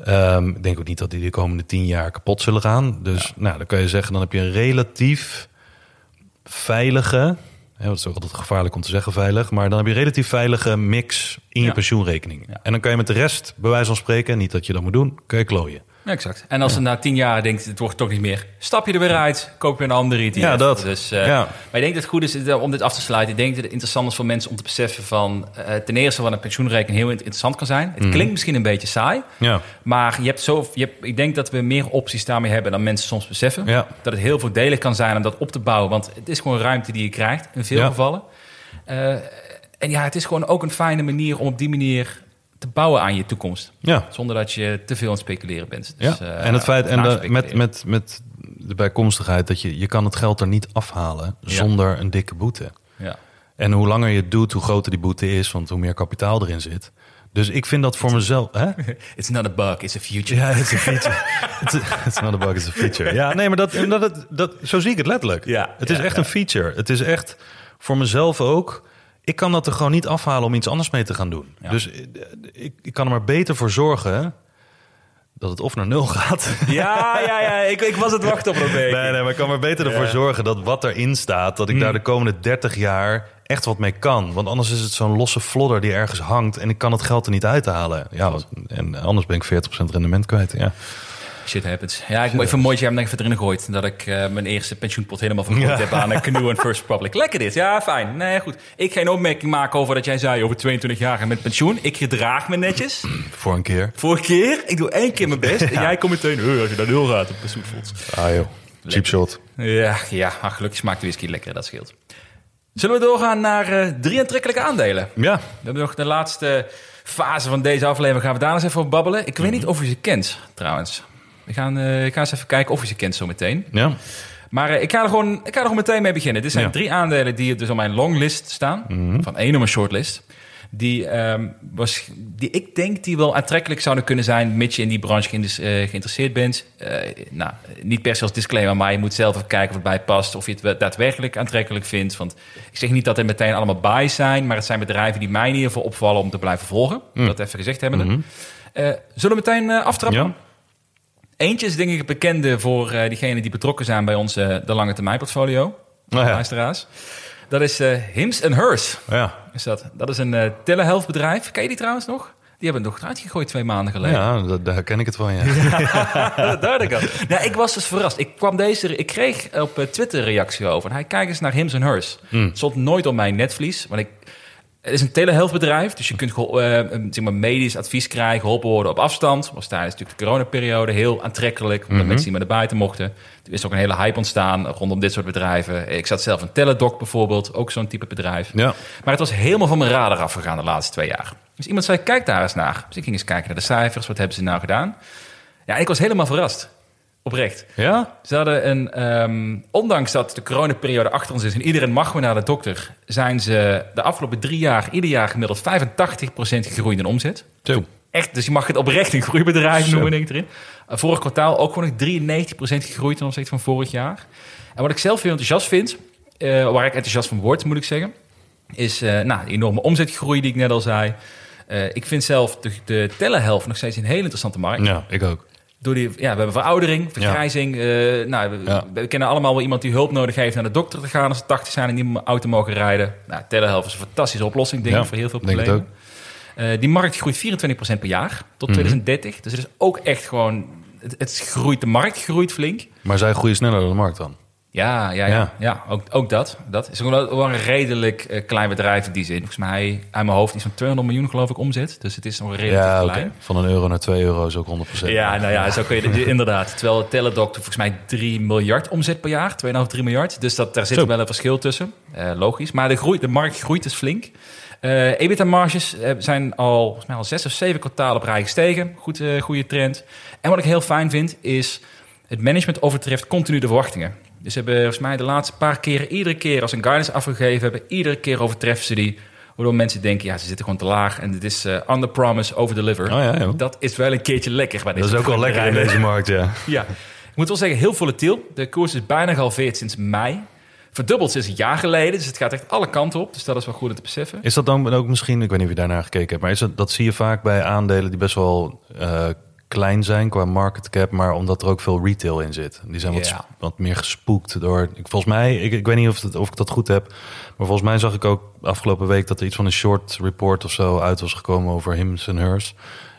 Ehm, ik denk ook niet dat die de komende 10 jaar kapot zullen gaan. Dus nou, dan kan je zeggen, dan heb je een relatief veilige. Hè, wat is ook altijd gevaarlijk om te zeggen veilig. Maar dan heb je een relatief veilige mix in je Ja. pensioenrekening. Ja. En dan kan je met de rest, bij wijze van spreken, niet dat je dat moet doen, kun je klooien. Exact. En als je na tien jaar denkt, het wordt toch niet meer, stap je er weer uit, koop je een andere ETF. Ja, dat. Dus, eh, Ja. Maar ik denk dat het goed is eh, om dit af te sluiten. Ik denk dat het interessant is voor mensen om te beseffen van, eh, ten eerste wat een pensioenrekening heel interessant kan zijn. Mhm. Het klinkt misschien een beetje saai, Ja, maar je hebt zo, je hebt, ik denk dat we meer opties daarmee hebben dan mensen soms beseffen. ja. Dat het heel voordelig kan zijn om dat op te bouwen, want het is gewoon ruimte die je krijgt in veel Ja. gevallen. En ja, het is gewoon ook een fijne manier om op die manier te bouwen aan je toekomst. ja. Zonder dat je te veel aan het speculeren bent. Dus, ja. eh, en het feit, en de, met, met, met de bijkomstigheid dat je, je kan het geld er niet afhalen Ja. zonder een dikke boete. Ja. En hoe langer je het doet, hoe groter die boete is, want hoe meer kapitaal erin zit. Dus ik vind dat voor mezelf. Hè? <laughs> It's not a bug, it's a future. Ja, het is een feature. <laughs> It's, a- it's not a bug, it's a feature. Ja, nee, maar dat, dat, dat, dat, zo zie ik het letterlijk. Ja, het is ja, echt ja. een feature. Het is echt voor mezelf ook. Ik kan dat er gewoon niet afhalen om iets anders mee te gaan doen. Ja. Dus eh, ik, ik kan er maar beter voor zorgen dat het of naar nul gaat. <laughs> Ja, ja, ja. Ik, ik was het wachten op dat week. Nee, nee, maar ik kan maar beter ervoor Ja. zorgen dat wat erin staat, dat ik daar de komende 30 jaar echt wat mee kan. Want anders is het zo'n losse flodder die ergens hangt en ik kan het geld er niet uithalen. Ja, en anders ben ik 40% rendement kwijt. Ja. Shit happens. Ja, ik moet even een mooitje hebben even erin gegooid. Dat ik eh, mijn eerste pensioenpot helemaal vergooid Ja. heb aan een Canoe en First Republic. Lekker dit. Ja, fijn. Nee, goed. Ik ga geen opmerking maken over dat jij zei over 22 jaar gaan met pensioen. Ik gedraag me netjes. <clears throat> Voor een keer. Vorige keer, ik doe één keer mijn <laughs> best. En jij komt meteen, "Hey, als je naar nul gaat op pensioenfonds. Ah joh, cheap shot. Ja, ja maar gelukkig smaakt de whisky lekker. Dat scheelt. Zullen we doorgaan naar eh, drie aantrekkelijke aandelen? Ja, We hebben nog de laatste fase van deze aflevering. Gaan we daar eens even babbelen. Ik weet niet of u ze kent, trouwens. We gaan, eh, ik ga eens even kijken of u ze kent zo meteen. ja. Maar eh, ik, ga er gewoon, ik ga er gewoon meteen mee beginnen. Dit zijn Ja. Mhm. drie aandelen die dus op mijn longlist staan. Van één op mijn shortlist. Die, ehm, was, die ik denk die wel aantrekkelijk zouden kunnen zijn... mits je in die branche eh, geïnteresseerd bent. Nou, niet per se als disclaimer, maar je moet zelf even kijken of het bij past... of je het daadwerkelijk aantrekkelijk vindt. Want ik zeg niet dat er meteen allemaal buys zijn... maar het zijn bedrijven die mij in ieder geval opvallen om te blijven volgen. Dat even gezegd hebben. zullen we meteen aftrappen? Mhm. Ja. Eentje is denk ik bekende voor eh diegenen die betrokken zijn bij ons eh, de lange termijn portfolio. Nou ja. Luisteraars. Dat is eh Hims and Hers. Ja. Is dat. dat is een eh telehealth bedrijf. Ken je die trouwens nog? Die hebben het nog uitgegooid twee maanden geleden. Ja, da- daar ken ik het van, ja. <laughs> <laughs> Ik al. Nou, ik was dus verrast. Ik, kwam deze, ik kreeg op Twitter reactie over. En hij kijkt eens naar Hims and Hers. Het stond nooit op mijn netvlies. Want ik, het is een telehealth bedrijf. Dus je kunt eh, een, zeg maar, medisch advies krijgen, geholpen worden op afstand. Was tijdens natuurlijk de coronaperiode heel aantrekkelijk. Omdat mensen niet meer naar buiten mochten. Er is ook een hele hype ontstaan rondom dit soort bedrijven. Ik zat zelf in Teledoc bijvoorbeeld. Ook zo'n type bedrijf. Ja. Maar het was helemaal van mijn radar afgegaan de laatste twee jaar. Dus iemand zei, kijk daar eens naar. Dus ik ging eens kijken naar de cijfers. Wat hebben ze nou gedaan? Ja, ik was helemaal verrast. Oprecht. Ja? Ze hadden een, ehm, ondanks dat de coronaperiode achter ons is en iedereen mag weer naar de dokter, zijn ze de afgelopen drie jaar ieder jaar gemiddeld 85% gegroeid in omzet. Zo. Echt, dus je mag het oprecht een groeibedrijf noemen, denk ik erin. Uh, vorig kwartaal ook gewoon nog 93% gegroeid ten opzichte van vorig jaar. En wat ik zelf heel enthousiast vind, eh, waar ik enthousiast van word, moet ik zeggen, is uh, nou, de enorme omzetgroei die ik net al zei. Uh, ik vind zelf de, de telehealth nog steeds een hele interessante markt. Ja, ik ook. Door die, ja, we hebben veroudering, vergrijzing. Uh, nou, we, kennen allemaal wel iemand die hulp nodig heeft naar de dokter te gaan als ze 80 zijn en niet meer auto mogen rijden. Nou, telehealth is een fantastische oplossing, denk ik, voor heel veel problemen. Uh, die markt groeit 24% per jaar tot Mhm. 2030. Dus het is ook echt gewoon, het, het groeit, de markt groeit flink. Maar zij groeien sneller dan de markt dan? Ja, ja, ja. Ja. ja. ook, ook dat. Dat is wel een redelijk uh, klein bedrijf in die zin. Volgens mij, uit mijn hoofd, is van 200 miljoen geloof ik omzet. Dus het is nog Ja, oké. klein. Van een euro naar twee euro is ook 100%. Ja, nou ja, zo kun je <laughs> het- inderdaad. Terwijl Teladoc volgens mij 3 miljard omzet per jaar. 2,5, 3 miljard. Dus dat, daar zit Zo. wel een verschil tussen. Eh, logisch. Maar de, groei, de markt groeit dus flink. Eh EBITDA-marges eh, zijn al, volgens mij al zes of zeven kwartalen op rij gestegen. Goed, eh, goede trend. En wat ik heel fijn vind, is het management overtreft continu de verwachtingen. Dus ze hebben volgens mij de laatste paar keren, iedere keer als een guidance afgegeven hebben, iedere keer overtreffen ze die. Waardoor mensen denken, ja, ze zitten gewoon te laag. En het is eh under promise, over deliver. Oh ja. Dat is wel een keertje lekker bij Dat deze is ook wel lekker in deze markt, ja. <laughs> Ja. Ik moet wel zeggen, heel volatiel. De koers is bijna gehalveerd sinds mei. Verdubbeld sinds een jaar geleden. Dus het gaat echt alle kanten op. Dus dat is wel goed om te beseffen. Is dat dan ook misschien, ik weet niet of je daarnaar gekeken hebt, maar is dat, dat zie je vaak bij aandelen die best wel eh, klein zijn qua market cap, maar omdat er ook veel retail in zit. Die zijn wat, wat meer gespoekt door, ik, volgens mij, ik, ik weet niet of, het, of ik dat goed heb, maar volgens mij zag ik ook afgelopen week dat er iets van een short report of zo uit was gekomen over Hims en Hers.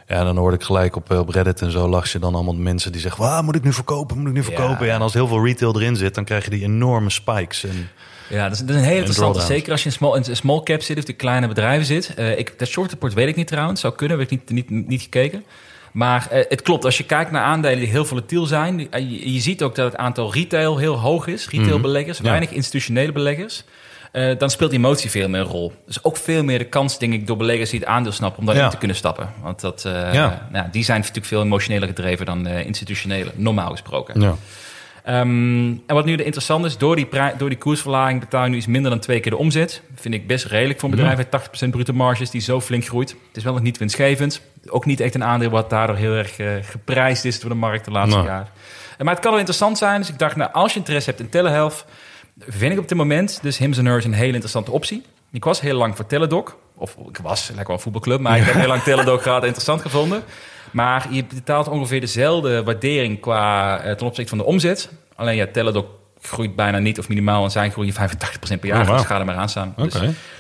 Ja, en dan hoorde ik gelijk op, op Reddit en zo lag je dan allemaal mensen die zeggen, waar moet ik nu verkopen, moet ik nu verkopen? Ja. en als heel veel retail erin zit, dan krijg je die enorme spikes. En, Ja, dat is, dat is een hele interessante. Zeker als je in small, in small cap zit of de kleine bedrijven zit. Eh, ik, dat short report weet ik niet trouwens. Zou kunnen, heb ik niet, niet, niet gekeken. Maar eh, het klopt, als je kijkt naar aandelen die heel volatiel zijn... eh, je, je ziet ook dat het aantal retail heel hoog is. Retailbeleggers, Mhm. Ja. weinig institutionele beleggers. Eh, dan speelt emotie veel meer een rol. Dus ook veel meer de kans, denk ik, door beleggers die het aandeel snappen... om daarin Ja. te kunnen stappen. Want dat, Ja. nou, die zijn natuurlijk veel emotioneler gedreven dan institutionele, normaal gesproken. ja. Ehm, en wat nu de interessant is, door die, door die koersverlaging betaal je nu iets minder dan twee keer de omzet. Vind ik best redelijk voor een bedrijf met 80% bruto marges die zo flink groeit. Het is wel nog niet winstgevend. Ook niet echt een aandeel wat daardoor heel erg eh, geprijsd is door de markt de laatste jaar. Eh, maar het kan wel interessant zijn. Dus ik dacht, nou, als je interesse hebt in telehealth, vind ik op dit moment dus Hims Hers een hele interessante optie. Ik was heel lang voor Teledoc. Of ik was lekker wel een voetbalclub, maar ik heb <laughs> heel lang Teledoc gehad. Interessant gevonden. Maar je betaalt ongeveer dezelfde waardering qua, eh, ten opzichte van de omzet. Alleen ja, Teledoc groeit bijna niet of minimaal en zijn groeien 85% per jaar. Oh. Dus ga er maar aan staan. Dus,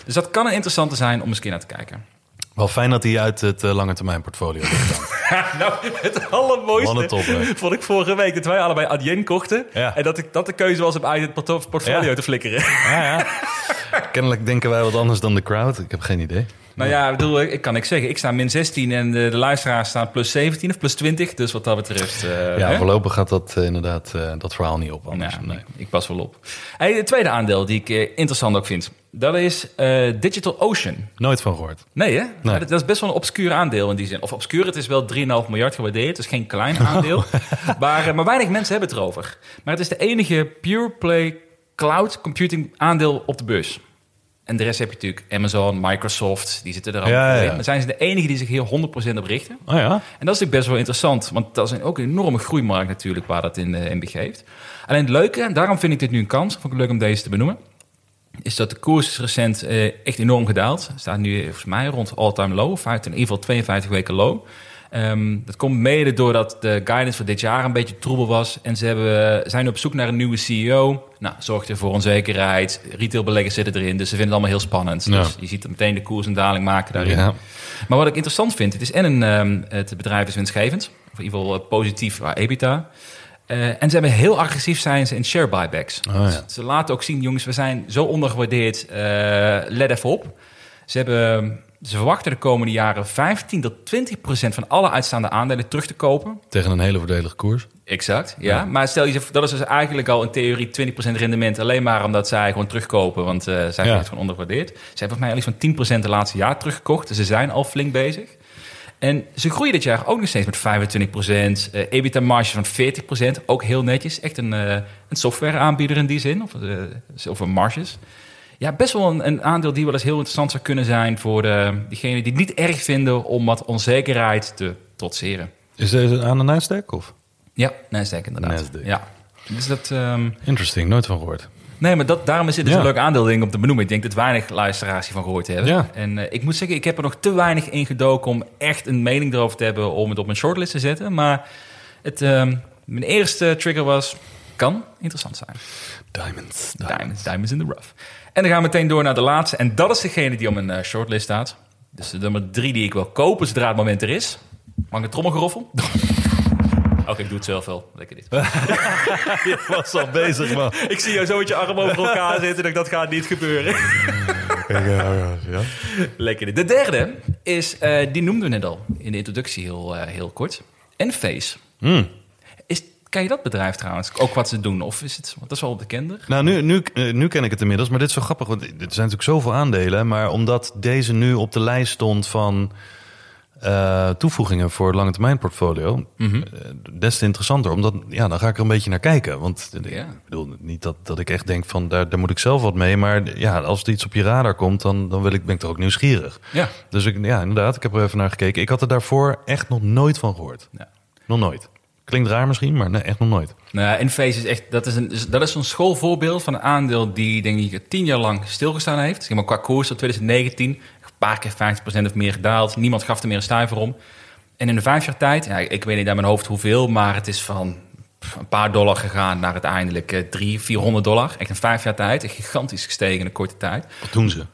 dus dat kan een interessante zijn om eens keer naar te kijken. Wel fijn dat hij uit het eh, lange termijn portfolio <laughs> nou, het allermooiste top, vond ik vorige week dat wij allebei Adyen kochten. Ja. En dat, ik, dat de keuze was om uit het portfolio Ja. te flikkeren. ja. <laughs> Kennelijk denken wij wat anders dan de crowd. Ik heb geen idee. Nou ja, ik bedoel, ik kan niks zeggen. Ik sta min 16 en de, de luisteraars staan plus 17 of plus 20. Dus wat dat betreft... eh, Ja, hè? voorlopig gaat dat eh, inderdaad eh, dat verhaal niet op. Anders. Nou, nee. ik pas wel op. Hey, het tweede aandeel die ik interessant ook vind, dat is Digital Ocean. Nooit van gehoord. Nee, hè? Nee. Dat, dat is best wel een obscuur aandeel in die zin. Of obscuur, het is wel 3,5 miljard gewaardeerd. Het is geen klein <laughs> aandeel. maar, eh, maar weinig mensen hebben het erover. Maar het is de enige pure play cloud computing aandeel op de beurs. En de rest heb je natuurlijk Amazon, Microsoft, die zitten er allemaal Ja, in. ja. Maar zijn ze de enige die zich hier 100% op richten. Oh ja? En dat is natuurlijk best wel interessant, want dat is ook een enorme groeimarkt natuurlijk waar dat in, eh, in begeeft. Alleen het leuke, en daarom vind ik dit nu een kans, vond ik leuk om deze te benoemen, is dat de koers is recent eh, echt enorm gedaald. Het staat nu eh, volgens mij rond all-time low, in ieder geval 52 weken low. Ehm, dat komt mede doordat de guidance voor dit jaar een beetje troebel was. En ze hebben, zijn op zoek naar een nieuwe CEO. Nou, zorgt er voor onzekerheid. Retailbeleggers zitten erin, dus ze vinden het allemaal heel spannend. Ja. Dus je ziet meteen de koers een daling maken daarin. Ja. Maar wat ik interessant vind, het is en een, ehm, het bedrijf is winstgevend, of in ieder geval eh, positief qua EBITDA. Eh, en ze hebben heel agressief zijn ze in share buybacks. Oh, ja. Dus Ze laten ook zien, jongens, we zijn zo ondergewaardeerd. eh, let even op. Ze, hebben, ze verwachten de komende jaren 15 tot 20 procent van alle uitstaande aandelen terug te kopen. Tegen een hele voordelige koers. Exact, ja. Ja. Maar stel je, dat is dus eigenlijk al in theorie 20% rendement alleen maar omdat zij gewoon terugkopen, want eh zij zijn Ja. gewoon ondergewaardeerd. Ze hebben volgens mij al iets van 10% de laatste jaar teruggekocht, dus ze zijn al flink bezig. En ze groeien dit jaar ook nog steeds met 25%, eh EBITDA marge van 40%, ook heel netjes. Echt een, eh, een software aanbieder in die zin, of, eh, of een marges. Ja, best wel een, een aandeel die wel eens heel interessant zou kunnen zijn voor de, diegenen die het niet erg vinden om wat onzekerheid te trotseren. Is deze aan de Nasdaq of? Ja, Nasdaq inderdaad. Nasdaq. Ja. Dus dat, ehm, Interesting, nooit van gehoord. nee, maar dat, daarom is dit dus Ja. een leuk aandeel ding om te benoemen. Ik denk dat weinig luisteraars hiervan gehoord hebben. Ja. En eh, ik moet zeggen, ik heb er nog te weinig in gedoken om echt een mening erover te hebben om het op mijn shortlist te zetten. Maar het, ehm, mijn eerste trigger was, kan interessant zijn. Diamonds. Diamonds, diamonds in the rough. En dan gaan we meteen door naar de laatste. En dat is degene die op mijn eh, shortlist staat. Dus de nummer drie die ik wil kopen zodra het moment er is. Mag ik een trommelgeroffel? <laughs> Oké, ik doe het zelf wel. Lekker dit. <laughs> Je was al bezig, man. Ik zie jou zo met je arm over elkaar zitten. Dat, dat gaat niet gebeuren. ja. Lekker dit. De derde is, eh, die noemden we net al in de introductie heel, eh, heel kort. Enphase. Hmm. Is, ken je dat bedrijf trouwens? Ook wat ze doen? Of is het, want dat is wel bekender. Nou, nu, nu, eh, nu ken ik het inmiddels, maar dit is zo grappig. Want er zijn natuurlijk zoveel aandelen. Maar omdat deze nu op de lijst stond van eh, toevoegingen voor het lange termijn portfolio, Mhm. eh, des te interessanter. Omdat, ja, dan ga ik er een beetje naar kijken. Want Ja. ik bedoel niet dat, dat ik echt denk van daar, daar moet ik zelf wat mee. Maar ja, als er iets op je radar komt, dan, dan wil ik, ben ik toch ook nieuwsgierig. Ja. Dus ik, ja, inderdaad, ik heb er even naar gekeken. Ik had er daarvoor echt nog nooit van gehoord. Ja. Nog nooit. Klinkt raar misschien, maar nee, echt nog nooit. Nou, Enphase is echt, dat is, een, dat is zo'n schoolvoorbeeld van een aandeel die denk ik tien jaar lang stilgestaan heeft. Zeg maar qua koers tot 2019, een paar keer 50% of meer gedaald. Niemand gaf er meer een stuiver om. En in de vijf jaar tijd, ja, ik weet niet uit mijn hoofd hoeveel, maar het is van een paar dollar gegaan naar uiteindelijk eh, drie, 400 dollar. Echt in vijf jaar tijd, echt gigantisch gestegen in een korte tijd. Wat doen ze?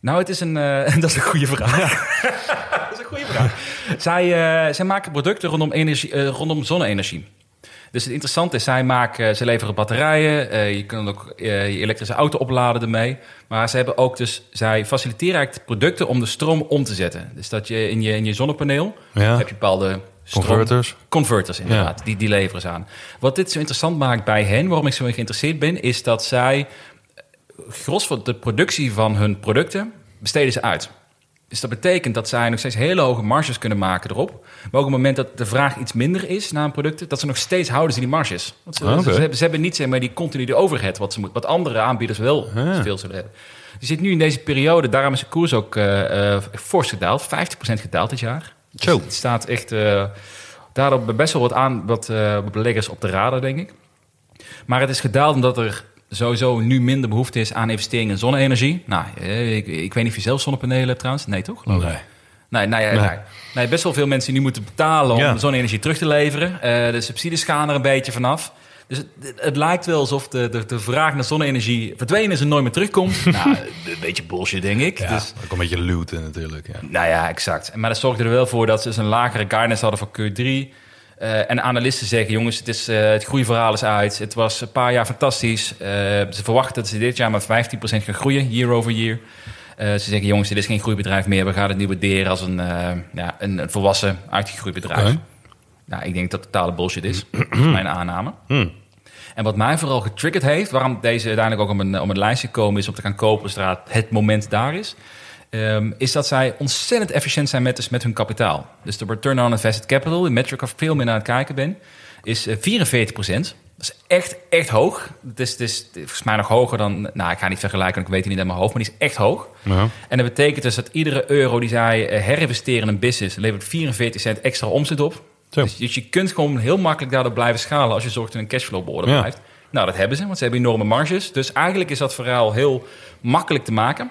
Nou, het is een, eh, <laughs> dat is een goede vraag. <laughs> dat is een goede vraag. Zij, eh, zij maken producten rondom, energie, eh, rondom zonne-energie. Dus het interessante is, zij, maken, ze leveren batterijen. eh, je kunt ook eh, je elektrische auto opladen ermee. Maar ze hebben ook dus, zij faciliteren eigenlijk producten om de stroom om te zetten. Dus dat je in je, in je zonnepaneel Ja. heb je bepaalde stroom- Converters. Converters, inderdaad. Die, die leveren ze aan. Wat dit zo interessant maakt bij hen, waarom ik zo geïnteresseerd ben, is dat zij gros van de productie van hun producten besteden ze uit. Dus dat betekent dat zij nog steeds hele hoge marges kunnen maken erop. Maar ook op het moment dat de vraag iets minder is naar een product, dat ze nog steeds houden ze die marges. Want ze, Ah, ze, hebben, ze hebben niet zeg maar, die continu de overhead wat, ze moet, wat andere aanbieders wel Ah. veel zullen hebben. Je zit nu in deze periode, daarom is de koers ook eh, fors gedaald, 50% gedaald dit jaar. Zo. Het staat echt eh daarop best wel wat aan wat beleggers op de radar, denk ik. Maar het is gedaald omdat er sowieso nu minder behoefte is aan investeringen in zonne-energie. Nou, eh, ik, ik weet niet of je zelf zonnepanelen hebt trouwens. Nee, toch? Nee. Nee, nee, nee. Nee. nee. Nee, best wel veel mensen die nu moeten betalen om Ja. zonne-energie terug te leveren. Eh, de subsidies gaan er een beetje vanaf. Dus het, het lijkt wel alsof de, de, de vraag naar zonne-energie verdwenen is en nooit meer terugkomt. <laughs> nou, een beetje bullshit, denk ik. Ja, Dus, ook een beetje looten natuurlijk. Ja. nou ja, exact. Maar dat zorgde er wel voor dat ze dus een lagere guidance hadden voor Q3. Eh, en analisten zeggen, jongens, het, is, eh, het groeiverhaal is uit. Het was een paar jaar fantastisch. Eh, ze verwachten dat ze dit jaar maar 15% gaan groeien, year over year. Ze zeggen, jongens, dit is geen groeibedrijf meer. We gaan het nu waarderen als een, ja, een, een volwassen, uitgegroeid bedrijf. Nou, ik denk dat het totale bullshit is. dat is mijn aanname. Hmm. <clears throat> En wat mij vooral getriggerd heeft, waarom deze uiteindelijk ook op een, op een lijstje komen is om te gaan kopen zodra het moment daar is, ehm, is dat zij ontzettend efficiënt zijn met, dus met hun kapitaal. Dus de return on invested capital, de metric waar ik veel meer aan het kijken ben, is eh, 44% Dat is echt, echt hoog. Het is, het is volgens mij nog hoger dan, nou ik ga niet vergelijken, want ik weet het niet uit mijn hoofd, maar die is echt hoog. Ja. En dat betekent dus dat iedere euro die zij eh, herinvesteren in een business, levert 44 cent extra omzet op. Dus, dus je kunt gewoon heel makkelijk daardoor blijven schalen als je zorgt dat een cashflow beoordeeld Ja. blijft. Nou, dat hebben ze, want ze hebben enorme marges. Dus eigenlijk is dat verhaal heel makkelijk te maken.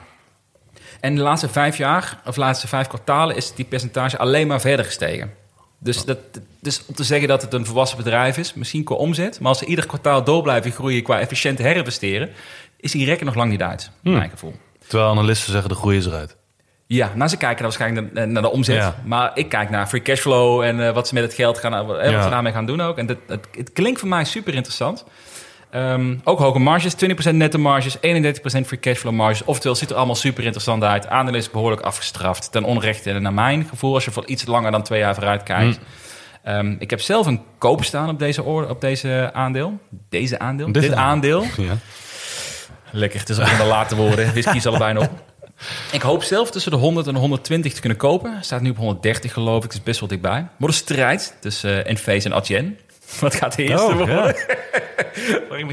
En de laatste vijf jaar, of de laatste vijf kwartalen, is die percentage alleen maar verder gestegen. Dus, dat, dus om te zeggen dat het een volwassen bedrijf is, misschien qua omzet, maar als ze ieder kwartaal door blijven groeien qua efficiënt herinvesteren, is die rekken nog lang niet uit, Hmm. mijn gevoel. Terwijl analisten zeggen de groei is eruit. Ja, nou, ze kijken dan waarschijnlijk naar, naar de omzet. Ja. Maar ik kijk naar free cashflow en eh, wat ze met het geld gaan, eh, wat Ja. ze daarmee gaan doen ook. En dat, het, het klinkt voor mij super interessant. Ehm, ook hoge marges, 20% netto marges, 31% free cashflow marges. Oftewel, ziet er allemaal super interessant uit. Aandeel is behoorlijk afgestraft. Ten onrechte, en naar mijn gevoel, als je voor iets langer dan twee jaar vooruit kijkt. Ehm, ik heb zelf een koop staan op deze, op deze aandeel. Deze aandeel? Dit Dit, aandeel. Ja. Lekker, het is al de late woorden. Whisky is allebei nog. <laughs> Ik hoop zelf tussen de 100 en de 120 te kunnen kopen. Staat nu op 130 geloof ik, het is best wel dichtbij. Wordt een strijd tussen uh, Enphase en Adyen. <laughs> Wat gaat de eerste Oh, worden? ja. <laughs>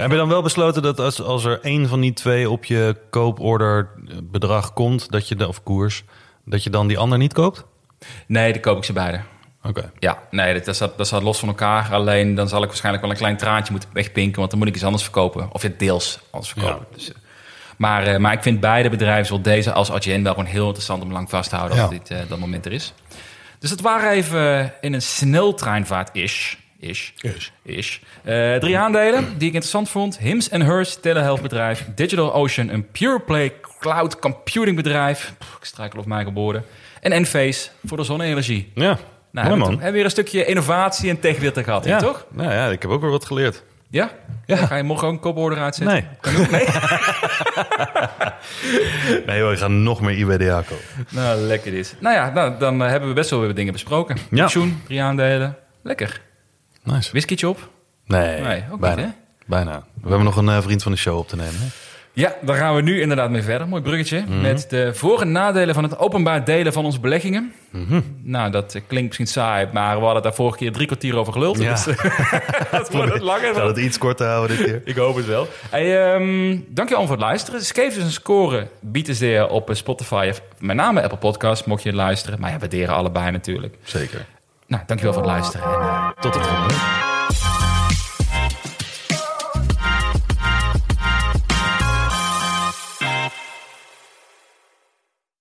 Heb je dan wel besloten dat als, als er één van die twee op je kooporderbedrag komt, dat je de, of koers, dat je dan die ander niet koopt? Nee, dan koop ik ze beide. Oké. Ja, nee, dat, dat, staat, dat staat los van elkaar. Alleen dan zal ik waarschijnlijk wel een klein traantje moeten wegpinken, want dan moet ik iets anders verkopen. Of ja, deels anders verkopen. Dus, uh, maar, uh, maar ik vind beide bedrijven, zowel deze als Adyen, wel gewoon heel interessant om lang vast te houden als dit, uh, dat moment er is. Dus dat waren even in een sneltreinvaart-ish. Ish. Ish. Ish. Uh, drie aandelen die ik interessant vond. Hims Hers, telehealth bedrijf. Digital Ocean, een pure play cloud computing bedrijf. Pff, ik struikel op mijn geboren. En Enphase voor de zonne-energie. Ja, Nou, mooi we man. hebben weer een stukje innovatie en tegenwicht gehad, Ja, toch? Nou ja, ik heb ook weer wat geleerd. Ja? Ja. Dan ga je morgen ook een koporder uitzetten? Nee. Kan ook? Nee? <laughs> Nee hoor, ik ga nog meer IBDA kopen. nou, lekker dit. Nou ja, nou, dan eh, hebben we best wel weer dingen besproken. Ja. Pensioen, drie aandelen. Lekker. Nice. Op? Nee, Nee, ook bijna. niet, hè? Bijna. We hebben nog een eh, vriend van de show op te nemen. Hè? Ja, daar gaan we nu inderdaad mee verder. Mooi bruggetje. Mhm. Met de voor- en nadelen van het openbaar delen van onze beleggingen. Mhm. Nou, dat eh, klinkt misschien saai, maar we hadden daar vorige keer drie kwartier over geluld. Ja. Dus, <laughs> dat wordt het langer. Zal het iets korter houden dit keer. Ik hoop het wel. Hey, um, dankjewel voor het luisteren. Dus geef dus een score, bied eens de op eh, Spotify. Of met name Apple Podcast, mocht je luisteren. Maar ja, waarderen allebei natuurlijk. Zeker. Nou, dankjewel voor het luisteren. En, uh, Tot het volgende.